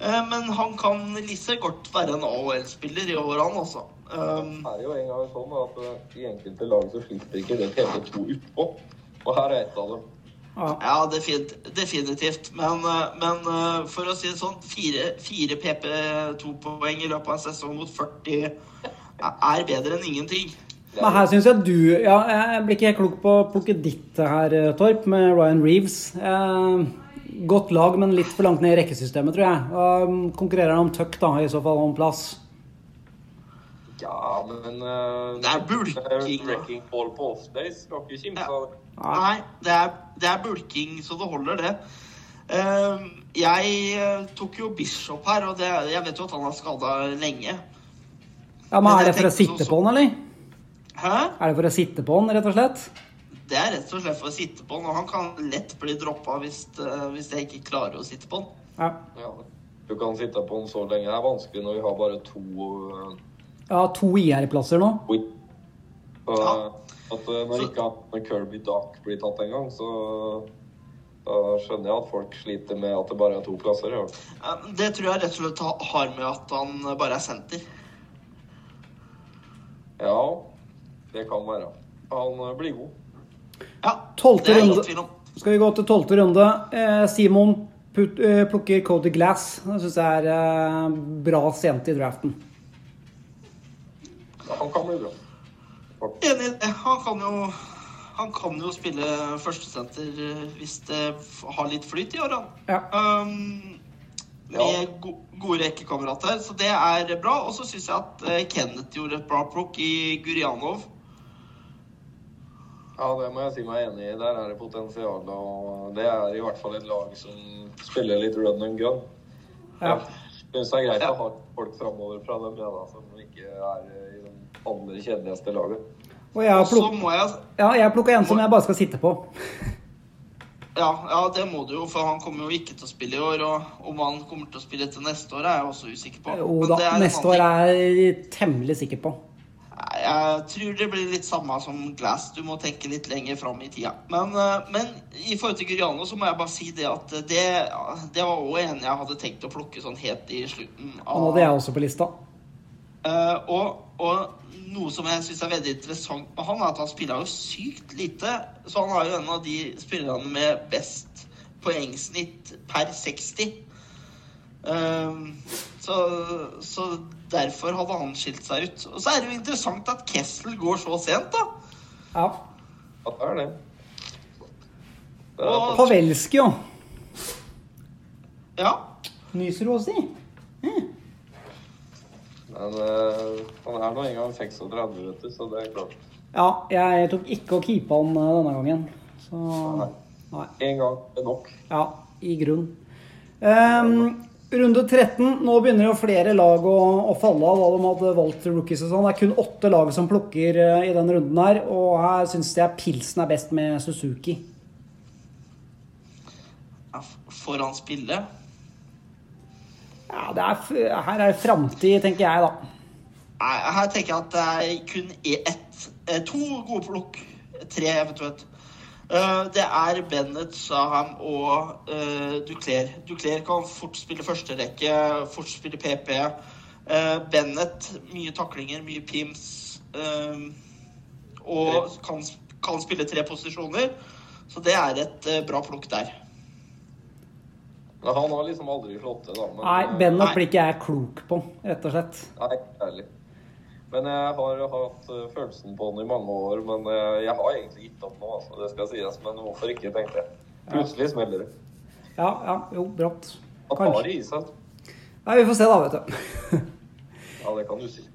Eh, men han kan like godt være en AHL-spiller i år, han også. Um, Det er jo en gang sånn at eh, i enkelte lag så slipper ikke det PP2 utpå. Og her er et av dem. Ja, definitivt. definitivt. Men, eh, men eh, for å si det sånn, fire, fire PP2-poeng i løpet av en sesong mot 40 er bedre enn ingenting. Men her syns jeg du Ja, jeg blir ikke helt klok på å plukke ditt her, eh, Torp, med Ryan Reeves. Eh, godt lag, men litt for langt ned i rekkesystemet, tror jeg. Og konkurrerer han om tuck, da, i så fall om plass? Ja, men uh, Det er bulking. Wrecking ball på off-days. Skal ikke kimse av. Nei, det er, det er bulking, så det holder, det. Eh, jeg eh, tok jo Bishop her, og det, jeg vet jo at han er skada lenge. Ja, men Er det for å sitte på han, eller? Hæ? Er det for å sitte på han, rett og slett? Det er rett og slett for å sitte på han, og han kan lett bli droppa hvis, eh, hvis jeg ikke klarer å sitte på han. Ja. Ja. Du kan sitte på han så lenge. Det er vanskelig når vi har bare to uh, ja to IR-plasser nå. Ja. At uh, når ikke han Kirby Duck blir tatt en gang, så da skjønner jeg at folk sliter med at det bare er to plasser. Ja. Det tror jeg rett og slett har med at han bare er senter. ja, det kan være. Han uh, blir god. Ja, det er ingen tvil om. Skal vi gå til tolvte runde. Eh, Simon put, eh, plukker Cody Glass. Det syns jeg er eh, bra sent i draften. Ja, han kan bli bra. Enig i det. Han kan jo han kan jo spille førstesenter eh, hvis det har litt flyt i årene. Ja. Um, med go gode rekkekamerater, så det er bra. Og så syns jeg at eh, Kenneth gjorde et bra plukk i Gurianov. Ja, det må jeg si meg enig i. Der er det potensial. Og det er i hvert fall et lag som spiller litt run and gun. Ja. Jeg syns det er greit Ja. å ha folk framover fra dem, ja, da, som ikke er eh, andre kjedeligste laget. Og jeg har Og må jeg ja, jeg plukka en som jeg bare skal sitte på. ja, ja, det må du jo, for han kommer jo ikke til å spille i år. Og om han kommer til å spille til neste år, er jeg også usikker på. Jo da, neste år er jeg temmelig sikker på. Jeg tror det blir litt samme som Glass. Du må tenke litt lenger fram i tida. Men, eh, men i forhold til Guriano så må jeg bare si det at det, det var òg en jeg hadde tenkt å plukke sånn helt i slutten. av Han hadde jeg også på lista. Eh, og, og noe som jeg syns er veldig interessant med han, er at han spiller jo sykt lite. Så han har jo en av de spillerne med best poengsnitt per 60. Uh, så, så derfor hadde han skilt seg ut. Og så er det jo interessant at Kessel går så sent, da. Ja. Ja, det er det. det er, Og, Pavelski, jo. ja. Nyser du å si? Men uh, han er nå engang 36, vet du, så det er klart. Ja, jeg tok ikke å keepe han eh, denne gangen. Så Nei. Én gang er nok. Ja, i grunn. Um, runde 13. Nå begynner jo flere lag å, å falle av da de hadde valgt rookies og sånn. Det er kun åtte lag som plukker eh, i denne runden her, og her syns jeg Pilsen er best med Suzuki. Får han spille? Ja, det er, her er framtid, tenker jeg, da. Her tenker jeg at det er kun ett, eh, to gode plukk. Tre eventuelt. Eh, Det er Bennett, Saham og uh, Duclair. Duclair kan fort spille førsterekke, fort spille PP. Eh, Bennett, mye taklinger, mye pims. eh, og kan, kan spille tre posisjoner. Så det er et eh, bra plukk der. Men han har liksom aldri slått til, da. Men, Nei, eh, Bennett blir ikke jeg klok på, rett og slett. Nei, ærlig. Men jeg har hatt eh, følelsen på den i mange år. Men eh, jeg har egentlig gitt opp nå, altså. Det skal sies. Men hvorfor ikke, tenkte jeg. Plutselig smeller det. Ja, ja, jo, brått. Han har det i seg. Nei, vi får se, da, vet du. [LAUGHS] Ja, det kan du si.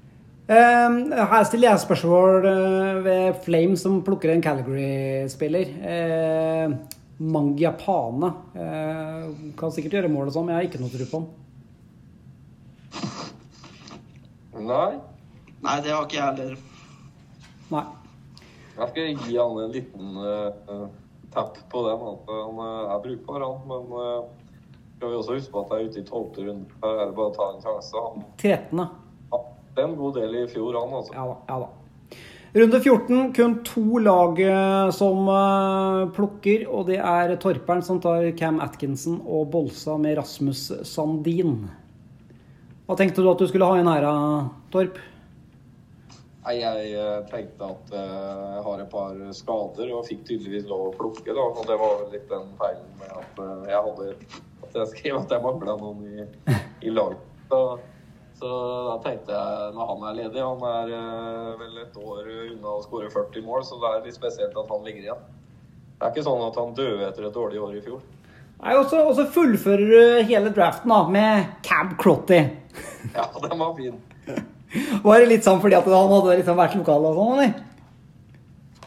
Ehm, her stiller jeg spørsmål uh, ved Flame, som plukker en Calgary-spiller. Uh, Mangiapane. Eh, kan sikkert gjøre mål og sånn, men jeg har ikke noe tro på han. Nei. Nei, det har ikke jeg heller. Nei. Jeg skal gi han en liten uh, tapp på den. At han uh, er brukbar, han. Men uh, skal vi også huske på at jeg er ute i tolvte runde. Her er det bare å ta en sjanse. Han 13. er en god del i fjor, han altså. Ja da. ja da. Runde 14, kun to lag eh, som eh, plukker, og det er Torperen som tar Cam Atkinson og Bolsa med Rasmus Sandin. Hva tenkte du at du skulle ha inn her, Torp? Nei, jeg eh, tenkte at jeg har et par skader og fikk tydeligvis lov å plukke. da, og Det var litt den feilen med at jeg hadde at jeg skrev at jeg mangla noen i, i laget. Så, da tenkte jeg når han er ledig Han er eh, vel et år unna å skåre 40 mål, så det er litt spesielt at han ligger igjen. Det er ikke sånn at han døde etter et dårlig år i fjor. Nei, og så- fullfører du hele draften da, med Cab Crotty. [LAUGHS] Ja, den var fin. [LAUGHS] Var det litt sånn fordi at han hadde liksom vært lokal og sånn, eller?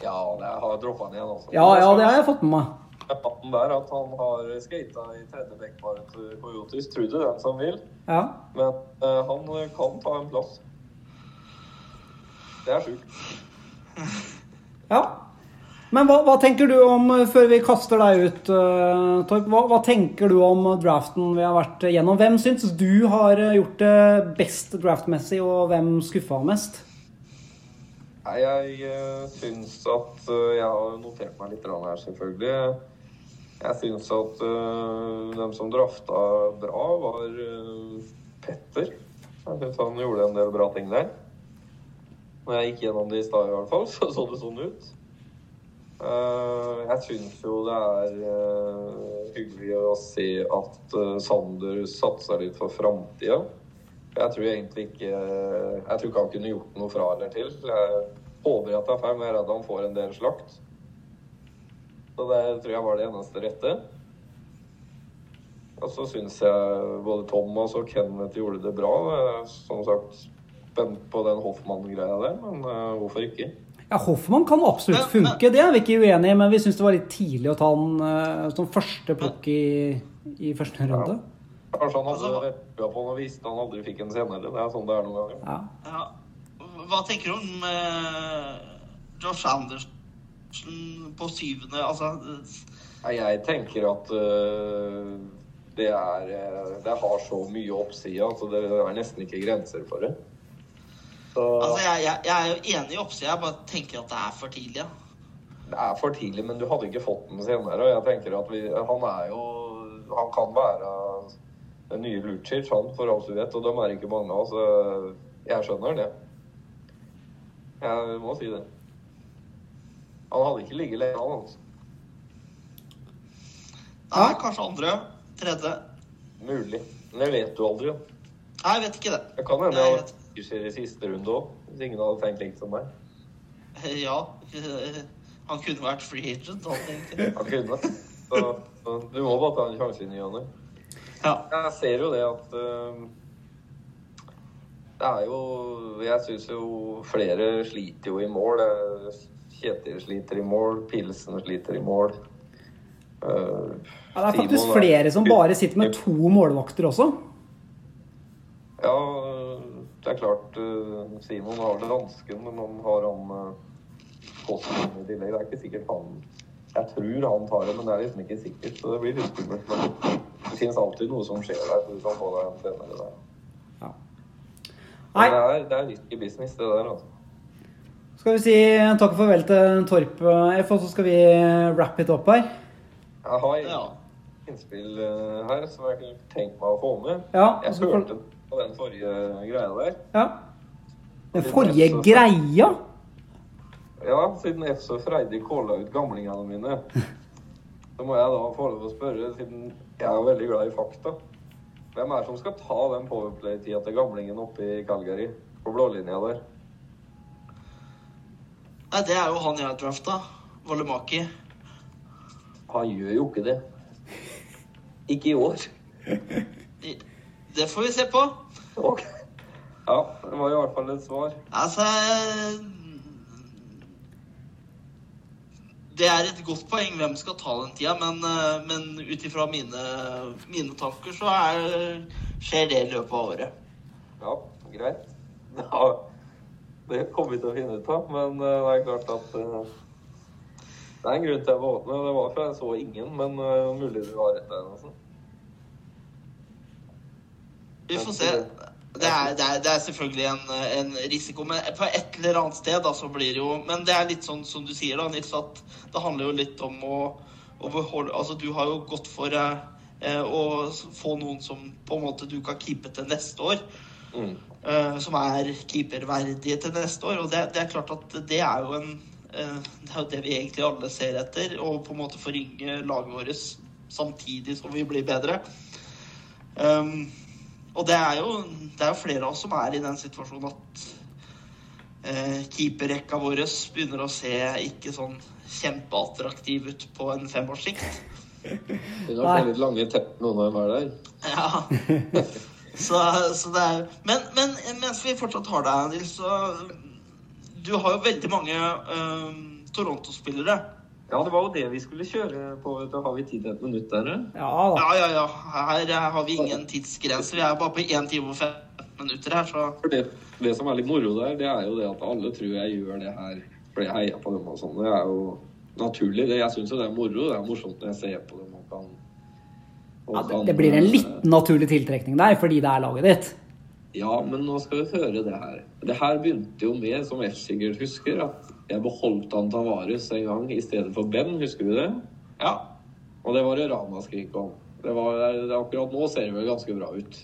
Ja, jeg har droppa den igjen, altså. Ja, ja, det har jeg fått med meg. Han der at han har skata i tredje backparet til Coyotis. tror det den som vil. Ja. Men uh, han kan ta en plass. Det er sjukt. [LAUGHS] ja. Men hva, hva tenker du om, eh, før vi kaster deg ut, uh, Torp, hva, hva tenker du om draften vi har vært gjennom? Hvem syns du har gjort det best draftmessig, og hvem skuffa mest? Nei, jeg uh, syns at uh, Jeg har notert meg litt her, selvfølgelig. Jeg syns at uh, dem som drafta bra, var uh, Petter. Jeg syns han gjorde en del bra ting der. Når jeg gikk gjennom det i stad, i hvert fall, [LAUGHS] så så det sånn ut. Uh, jeg syns jo det er uh, hyggelig å se at Sander satsa litt for framtida. Jeg tror egentlig ikke Jeg tror ikke han kunne gjort noe fra eller til. Jeg håper at det er feil, men jeg er redd han får en del slakt. Så det tror jeg var det eneste rette. Og så syns jeg både Thomas og Kenneth gjorde det bra. Som sagt spent på den Hoffmann-greia der, men eh, hvorfor ikke? Ja, Hoffmann kan absolutt Men- men- funke, det er vi ikke uenige i, men vi syns det var litt tidlig å ta han eh, som første plukk i, i første runde. Kanskje han hadde Altså- på han og visste han aldri fikk en senere. Det er sånn det er noen ganger. Ja. Ja. Hva tenker du om uh, Josh Anderson på syvende? Altså eh, Jeg tenker at uh, det er øh, Det har så mye oppside at det er nesten ikke grenser for det. Så Altså, jeg, jeg, jeg er jo enig i oppsida, jeg bare tenker at det er for tidlig. Ja. det er for tidlig, men du hadde ikke fått den senere. Og jeg tenker at vi, han er jo Han kan være den nye Lucic, han, for alt du vet. Og dem er ikke mange av, oss. jeg skjønner det. Jeg må si det. Han hadde ikke ligget lenge, han. altså. Nei, kanskje andre. Tredje. Mulig. Men det vet du aldri. Ja. Nei, jeg vet ikke det. Det kan hende jeg jeg skjer i siste runde òg, hvis ingen hadde tenkt likt som meg. Ja. [LAUGHS] Han kunne vært free agent, han egentlig. Han kunne. Så, så du må bare ta en sjanse i ny og ne. Ja. Jeg ser jo det at uh, Det er jo Jeg syns jo flere sliter jo i mål. Kjetil sliter i mål, Pilsen sliter i mål. Uh, Ja, det er faktisk flere som bare sitter med to målvakter også. Ja, det er klart uh, Simon har det vansken, men han har han uh, i tillegg. Det er ikke sikkert han Jeg tror han tar det, men det er liksom ikke sikkert. Så det blir litt skummelt. Men det finnes alltid noe som skjer der, så du kan få deg en trener der. Nei. Det er, det er risky business, det der, altså. Skal vi si takk og farvel til Torp F, og så skal vi wrap it up her. Jeg har Ja. innspill her som jeg kunne tenkt meg å få med. Ja, Jeg hørte for... på den forrige greia der. Ja. Den forrige greia Ja, siden F så Freidig kåla ut gamlingene mine, [LAUGHS] så må jeg da få lov å spørre, siden jeg er veldig glad i fakta. Hvem er det som skal ta den powerplay-tida til gamlingen oppe i Calgary, på blålinja der? Nei, det er jo han jeg har drafta. Valemaki. Han gjør jo ikke det. Ikke i år. Det får vi se på. Ok. Ja, det var i hvert fall et svar. Altså Det er et godt poeng hvem skal ta den tida, men, eh, men ut ifra mine, mine tanker så er, skjer det i løpet av året. Ja, greit. Ja, det kommer vi til å finne ut av, men eh, det er klart at eh, Det er en grunn til jeg våkna. Det var for jeg så ingen, men eh, mulig du har rett der. Altså. Vi får se. Det er, det er, det er selvfølgelig en, en risiko, men på et eller annet sted da, så blir det jo Men det er litt sånn som du sier, da, Nils, at det handler jo litt om å, å beholde Altså, du har jo gått for eh, å få noen som på en måte du kan keepe til neste år. Mm. eh, som er keeperverdige til neste år. Og det, det er klart at det er jo en uh, Det er jo det vi egentlig alle ser etter. Og på en måte forringe laget vårt samtidig som vi blir bedre. Um, og det er, jo, det er jo flere av oss som er i den situasjonen at uh, keeperrekka vår begynner å se ikke sånn kjempeattraktiv ut på en femårssikt. Det er litt lange tepp noen av dem er der. Ja. [LAUGHS] Så, så det er Men, men mens vi fortsatt har deg, Nils, så Du har jo veldig mange eh, Toronto-spillere. Ja, det var jo det vi skulle kjøre på. Da. Har vi tid til et minutt der? Ja da. Ja, ja, ja. Her eh, har vi ingen tidsgrense. Vi er bare på 1 time og 15 minutter her, så For det, det som er litt moro der, det er jo det at alle tror jeg gjør det her fordi jeg heier på dem og sånn. Det er jo naturlig. Det, jeg syns jo det er moro. Det er morsomt når jeg ser på dem og kan Ja, det, det blir en litt naturlig tiltrekning der, fordi det er laget ditt. Ja, men nå skal vi høre det her. Det her begynte jo med, som F sikkert husker, at jeg beholdt Antavares en gang i stedet for Ben. Husker du det? ja. Og det var det ramaskrik om. Det var, det, akkurat nå ser det vel ganske bra ut.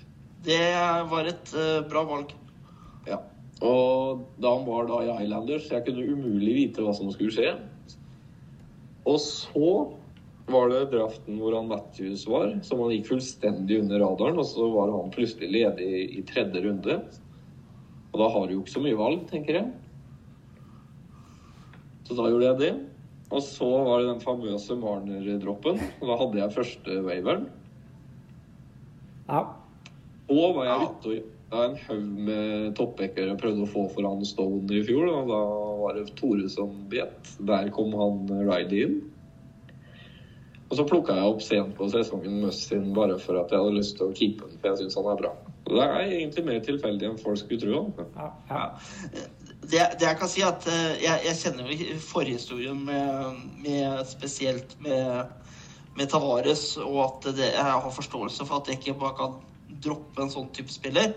Det var et uh, bra valg. Ja. Og da han var da i Islanders, jeg kunne umulig vite hva som skulle skje. Og så var det draften hvor han Matthews var, som han gikk fullstendig under radaren. Og så var han plutselig ledig i tredje runde. Og da har du jo ikke så mye valg, tenker jeg. Så da gjorde jeg det. Og så var det den famøse Marner-droppen. Og da hadde jeg første waveren. Ja. Og var jeg ute og da en haug med toppbackere prøvde å få for han Stone i fjor. Og da var det Tore som bet. Der kom han Ryde inn. Og så plukka jeg opp sent på sesongen Muss bare for at jeg hadde lyst til å keepe den, for jeg syns han er bra. Og Det er egentlig mer tilfeldig enn folk skulle tro. Ja, ja. Det, det jeg kan si, at eh, jeg, jeg kjenner jo forhistorien med, med spesielt med, med Tavares, og at det, jeg har forståelse for at jeg ikke bare kan droppe en sånn type spiller.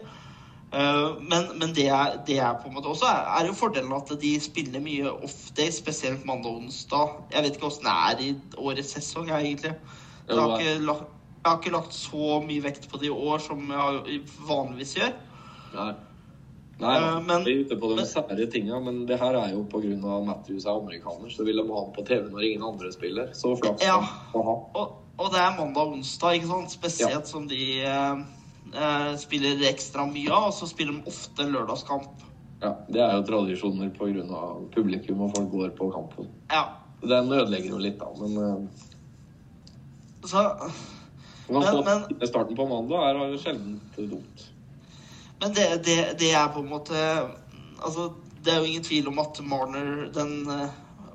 Eh, Men, men det, er, det er på en måte også er, er jo fordelen at de spiller mye off-day, spesielt mandag og onsdag. Jeg vet ikke åssen det er i årets sesong, jeg, egentlig. Jeg har, ikke lagt, jeg har ikke lagt så mye vekt på det i år som jeg vanligvis gjør. Nei. Nei, Eh, men- vi er ute på de men- sære tinga, men det her er jo pga. Matthews er amerikaner, så vil de ha ham på TV når ingen andre spiller. Så flaks Ja. Og, og det er mandag og onsdag, ikke sant? Spesielt som de eh, spiller ekstra mye av, og så spiller de ofte en lørdagskamp. Ja, Det er jo tradisjoner pga. publikum og folk går på kampen. Ja. Den ødelegger jo litt, da, men uh, Så, Men- men- til starten på mandag er sjelden dumt. men det, det, det er på en måte Altså, det er jo ingen tvil om at Marner, den eh,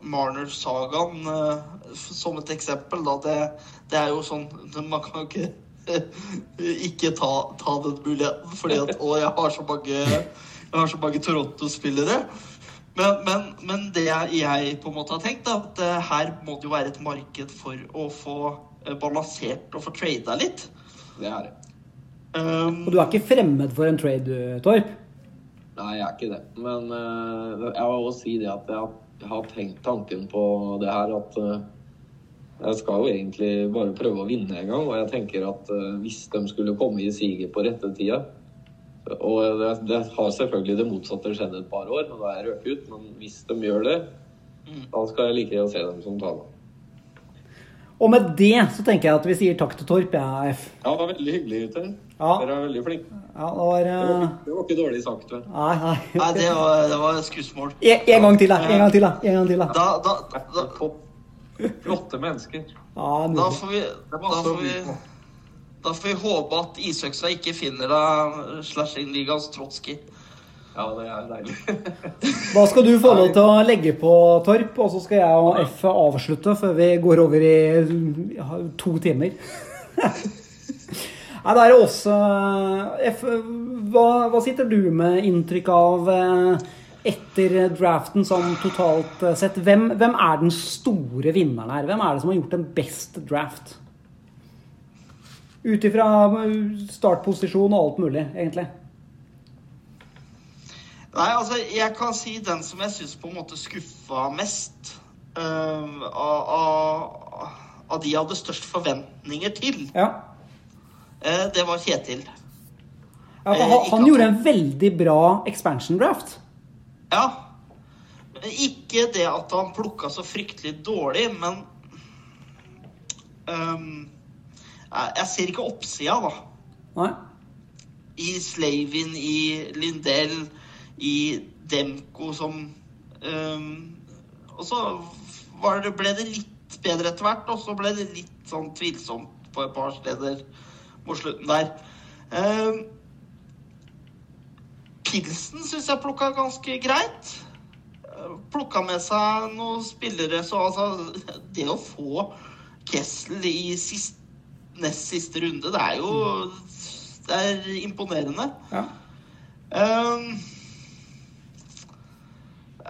Marner-sagaen, eh, som et eksempel, da, det, det er jo sånn Man kan jo ikke [LAUGHS] ikke ta, ta den muligheten, fordi at Å, jeg har så mange, jeg har så mange Toronto-spillere. Men, men, men det jeg på en måte har tenkt, er at eh, her må det jo være et marked for å få eh, balansert og få trada litt. Det er det. Um, Og du er ikke fremmed for en trade, du, Torp? Nei, jeg er ikke det. Men uh, jeg vil også si det at jeg har, jeg har tenkt tanken på det her at eh, jeg skal jo egentlig bare prøve å vinne en gang. Og jeg tenker at eh, hvis de skulle komme i siget på rette tida Og det, det har selvfølgelig det motsatte skjedd et par år, og da er jeg røket ut. Men hvis de gjør det, da skal jeg like å se dem som taler. Og med det så tenker jeg at vi sier takk til Torp, jeg, F. Ja, det var veldig hyggelig, gutter. Ja. Dere er veldig flinke. Ja, det var Det var, eh, det var ikke dårlig sagt, vel. Nei, nei. nei, det var, det var skussmål. En, en gang til, da. En gang til, da. En gang til, da. Da, da, da. Flotte mennesker. Ja, da, får vi, da, får vi, da får vi håpe at isøksa ikke finner deg slashing-ligaens Trotskij. Ja, det er deilig. [LAUGHS] Da skal du få lov til å legge på, Torp, og så skal jeg og F avslutte før vi går over i to timer. [LAUGHS] Nei, da er det også F, hva, hva sitter du med inntrykk av eh, etter draften sånn totalt eh, sett? Hvem, hvem er den store vinneren her? Hvem er det som har gjort en best draft? Ut ifra eh, startposisjon og alt mulig, egentlig. Nei, altså, jeg kan si den som jeg syns på en måte skuffa mest uh, av, av, de jeg hadde størst forventninger til, Ja. uh, det var Kjetil. Ja, han, han gjorde en veldig bra expansion draft. Ja. Ikke det at han plukka så fryktelig dårlig, men um, jeg, ser ikke oppsida, da. Nei. I Slavin, i Lindell, i Demko som um, Og så var det, ble det litt bedre etter hvert, og så ble det litt sånn tvilsomt på et par steder mot slutten der. Ehm, Pilsen syns jeg plukka ganske greit. Plukka med seg noen spillere, så altså Det å få Kessel i sist, nest siste runde, det er jo Det er imponerende. Ja. Um,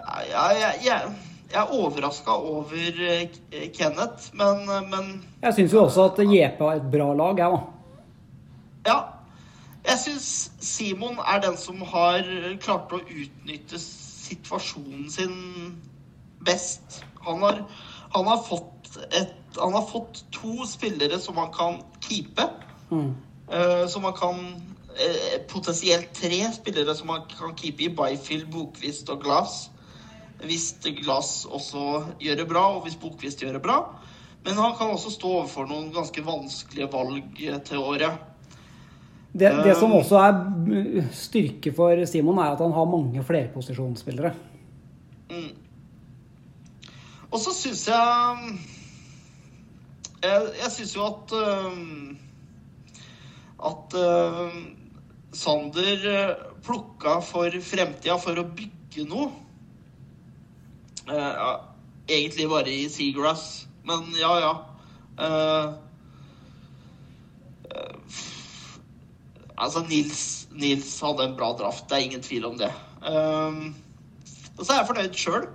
ja, jeg, jeg, jeg er overraska over eh, Kenneth, men, men Jeg syns jo også at JP har et bra lag, jeg, da. Ja. Jeg syns Simon er den som har klart å utnytte situasjonen sin best. Han har, han har, fått, et, han har fått to spillere som han kan keepe. Eh, som han kan uh, Potensielt tre spillere som han kan keepe i Byfield, Bokvist og Glass. Hvis Glass også gjør det bra, og hvis Bokvist gjør det bra. Men han kan også stå overfor noen ganske vanskelige valg til året. Det, det som Um, også er mm, styrke for Simon, er at han har mange flerposisjonsspillere. Og så syns jeg Jeg, jeg syns jo at øhm, At Sander øh, plukka for fremtida for å bygge noe. Ja, egentlig bare i Seagrass, men ja, ja. Eh, eh, altså, Nils, Nils hadde en bra draft, det er ingen tvil om det. Um, og så er jeg fornøyd sjøl.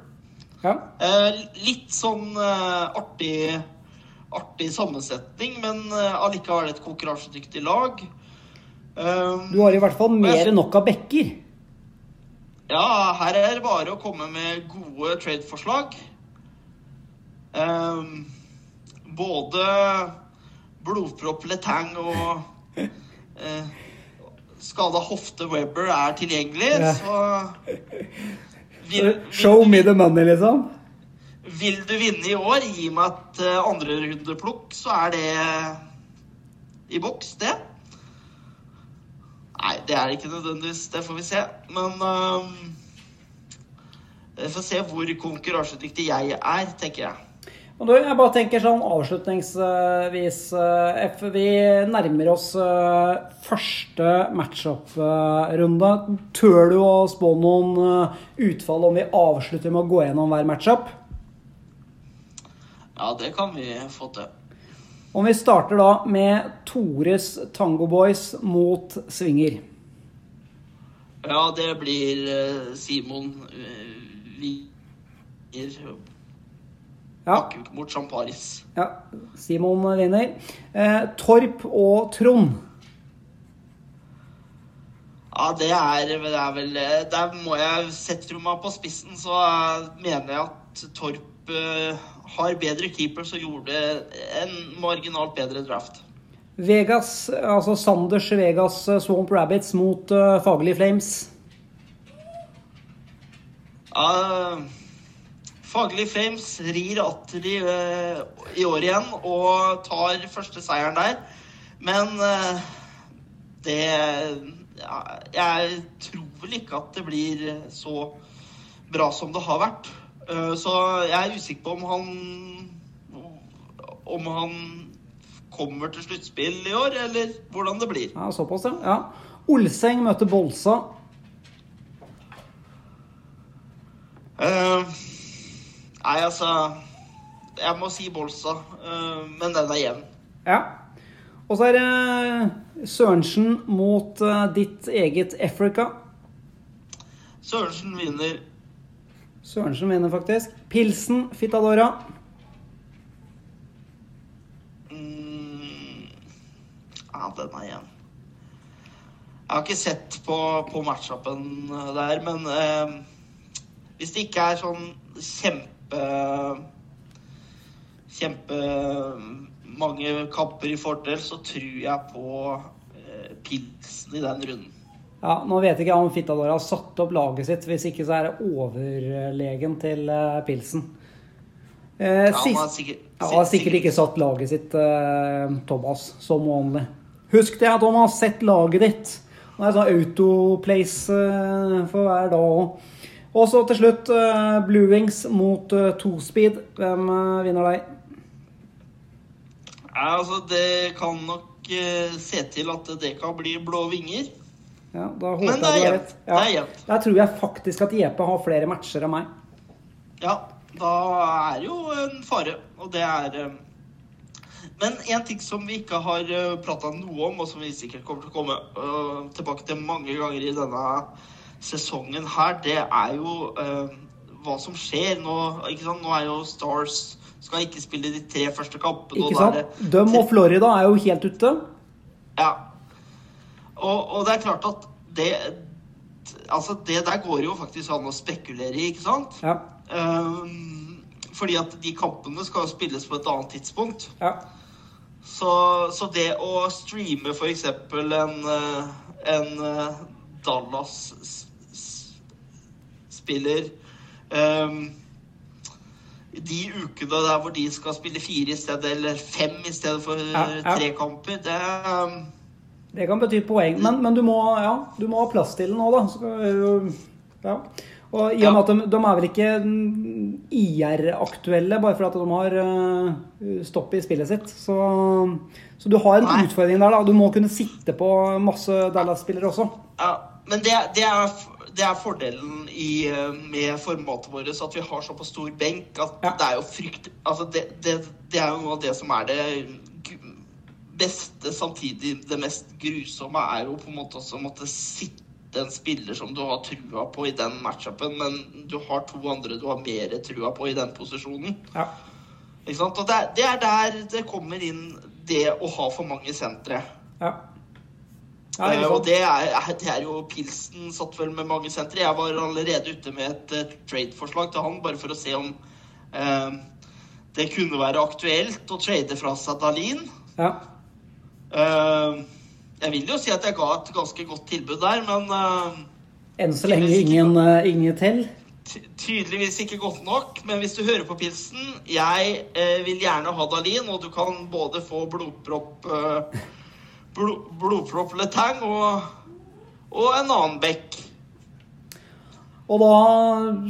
Ja. Uh, litt sånn uh, artig, artig sammensetning, men uh, allikevel et konkurransedyktig lag. Um, Du har i hvert fall mer enn nok av bekker. ja, her er det bare å komme med gode trade-forslag. Um, både blodpropp Letang og [LAUGHS] eh, skada hofte Webber er tilgjengelig, Ja. så [LAUGHS] vil, Show me the money, liksom. Vil du vinne i år, gi meg et uh, andrerundeplukk, så er det i boks, det. Nei, det er det ikke nødvendigvis. Det får vi se. Men uh, Vi får se hvor konkurransedyktig jeg er, tenker jeg. Og du, jeg bare tenker sånn avslutningsvis eh, F, Vi nærmer oss eh, første matchup-runde. Tør du å spå noen eh, utfall om vi avslutter med å gå gjennom hver matchup? Ja, det kan vi få til. Om vi starter da med Tores Tango Boys mot Svinger. Ja, det blir Simon Simon uh, Lier Ja, mot Champaris. ja Simon vinner. Eh, Torp og Trond. Ja, det er, det er vel Der må jeg sette meg på spissen, så mener jeg at Torp eh, har bedre keeper, så gjorde en marginalt bedre draft. Vegas, altså Sanders Vegas eh, Swamp Rabbits mot uh, Fagerli Flames. Ja, Faglig Flames rir atter i, eh, i år igjen og tar første seieren der. Men eh, det ja, Jeg tror vel ikke at det blir så bra som det har vært. Eh, Så jeg er usikker på om han Om han kommer til sluttspill i år, eller hvordan det blir. Ja, såpass, ja. ja. Olseng møter Bolsa. Eh, nei, altså Jeg må si Bolsa, eh, men den er jevn. Ja. Og så er det Sørensen mot eh, ditt eget Africa. Sørensen vinner. Sørensen vinner faktisk. Pilsen, Fitadora. Mm, ja, den er jevn. Jeg har ikke sett på, på matchupen der, men eh, hvis det ikke er sånn kjempe Kjempe mange kamper i fordel, så tror jeg på eh, pilsen i den runden. Ja, Nå vet ikke jeg om Fittador har satt opp laget sitt. Hvis ikke så er det overlegen til eh, Pilsen. Eh, Ja, han har sikkert, Ja, sikkert ikke satt laget sitt, eh, Thomas, som vanlig. Husk det, Thomas. Sett laget ditt. Nå er det sånn autoplace eh, for hver dag òg. Og så til slutt eh, Blue Wings mot eh, Tospeed. Hvem eh, vinner deg? Ja, altså, det kan nok se til at det kan bli blå vinger. Ja, da håper Men det er jevnt. Ja. Det er. Der tror jeg faktisk at Jeppe har flere matcher enn meg. Ja, da er jo en fare, og det er Men en ting som vi ikke har prata noe om, og som vi sikkert kommer til å komme tilbake til mange ganger i denne sesongen her, det er jo eh, hva som skjer nå. Ikke sant? Nå er jo Stars skal ikke spille de tre første kampene. Ikke sant? det Døm og Florida er jo helt ute. Ja. Og, og det er klart at det Altså, det der går jo faktisk an å spekulere i, ikke sant? Ja. Ehm, fordi at de kampene skal jo spilles på et annet tidspunkt. ja. Så, så det å streame f.eks. en, eh, en eh, Dallas-spiller um, de ukene der hvor de skal spille fire i stedet, eller fem i stedet for Ja, ja. tre kamper, det um, Det kan bety poeng. Men, men du, må, ja, du må ha plass til det nå, da. Så, ja. Og i og med at de, de er vel ikke IR-aktuelle bare for at de har uh, stopp i spillet sitt. Så, så du har en Nei. utfordring der. da. Du må kunne sitte på masse Dallas-spillere også. Ja, men det, det, er, det er fordelen i, eh, med formatet vårt, at vi har såpass stor benk at Ja. det er jo frykt altså det, det, det er jo noe av det som er det beste, samtidig det mest grusomme, er jo på en måte også å måtte sitte en spiller som du har trua på i den matchupen, men du har to andre du har mer trua på i den posisjonen. Ja. Ikke sant? Og det, er- det er der det kommer inn det å ha for mange sentre. ja. Ja Eh, og det er, det er jo Pilsen satt vel med mange sentre. Jeg var allerede ute med et eh, trade-forslag til han, bare for å se om eh, det kunne være aktuelt å trade fra seg Dalin. ja. Eh, jeg vil jo si at jeg ga et ganske godt tilbud der, men eh, Enn så lenge ingen, uh, ingen til. tydeligvis ikke godt nok. Men hvis du hører på Pilsen, jeg eh, vil gjerne ha Dalin, og du kan både få blodpropp eh, blod, Blodpropp Letang og, og en annen bekk. Og da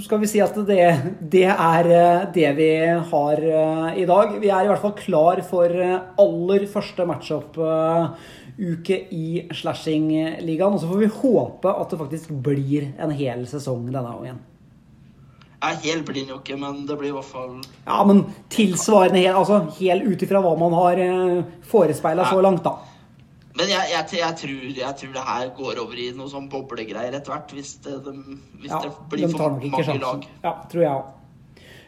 skal vi si at det, det er eh, det vi har eh, i dag. Vi er i hvert fall klar for eh, aller første matchup-uke i Slashing-ligaen. Og så får vi håpe at det faktisk blir en hel sesong denne gangen. Ja, hel blir den jo ikke, men det blir i hvert fall Ja, men tilsvarende hel, altså helt ut ifra hva man har forespeila så langt, da. Men jeg, jeg, jeg, tror, jeg tror det her går over i noe sånn boblegreier etter hvert, hvis det, de, hvis Ja, det blir de for mange sjansen. lag. Ja, tror jeg òg.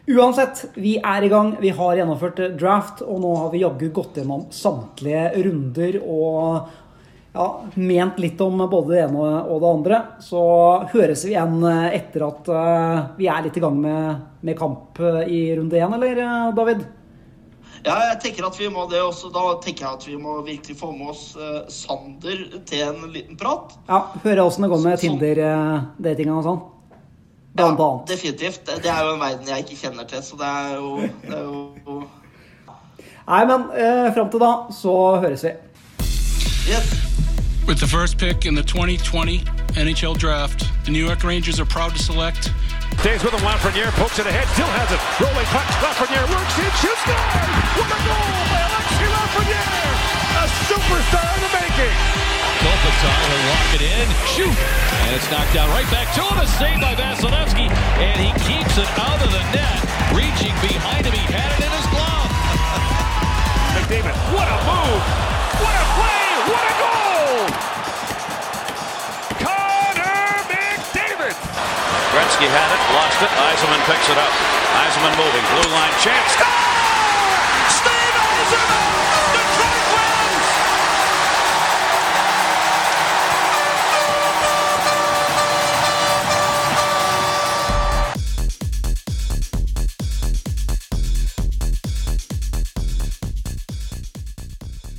Uansett, vi er i gang. Vi har gjennomført draft, og nå har vi jaggu gått gjennom samtlige runder og ja, ment litt om både det ene og det andre. Så høres vi igjen etter at eh, vi er litt i gang med, med kamp eh, i runde én, eller eh, David? Ja, jeg tenker at vi må det også. Da tenker jeg at vi må virkelig få med oss eh, Sander til en liten prat. Ja, høre åssen det går med. Tinder-datinga og sånn. Ja, definitivt. Det det er jo en verden jeg ikke kjenner til, så det er jo, det er jo Nei, men eh, fram til da så høres vi. Yes. With the first pick in the 2020 NHL Draft, the New York Rangers are proud to select Stays with him, Lafreniere pokes it ahead, still has it. Rolling puck, Lafreniere works in, shoots, score! What a goal by Alexi Lafreniere! A superstar in the making! Kopitar will lock it in, shoot, and it's knocked down right back to him. A save by Vasilevsky, and he keeps it out of the net. Reaching behind him, he had it in his glove. [LAUGHS] McDavid, what a move! What a play! What a goal! Gretzky had it, lost it. Eisenman picks it up. Eisenman moving. Blue line chance. Score! Steve Eisenman!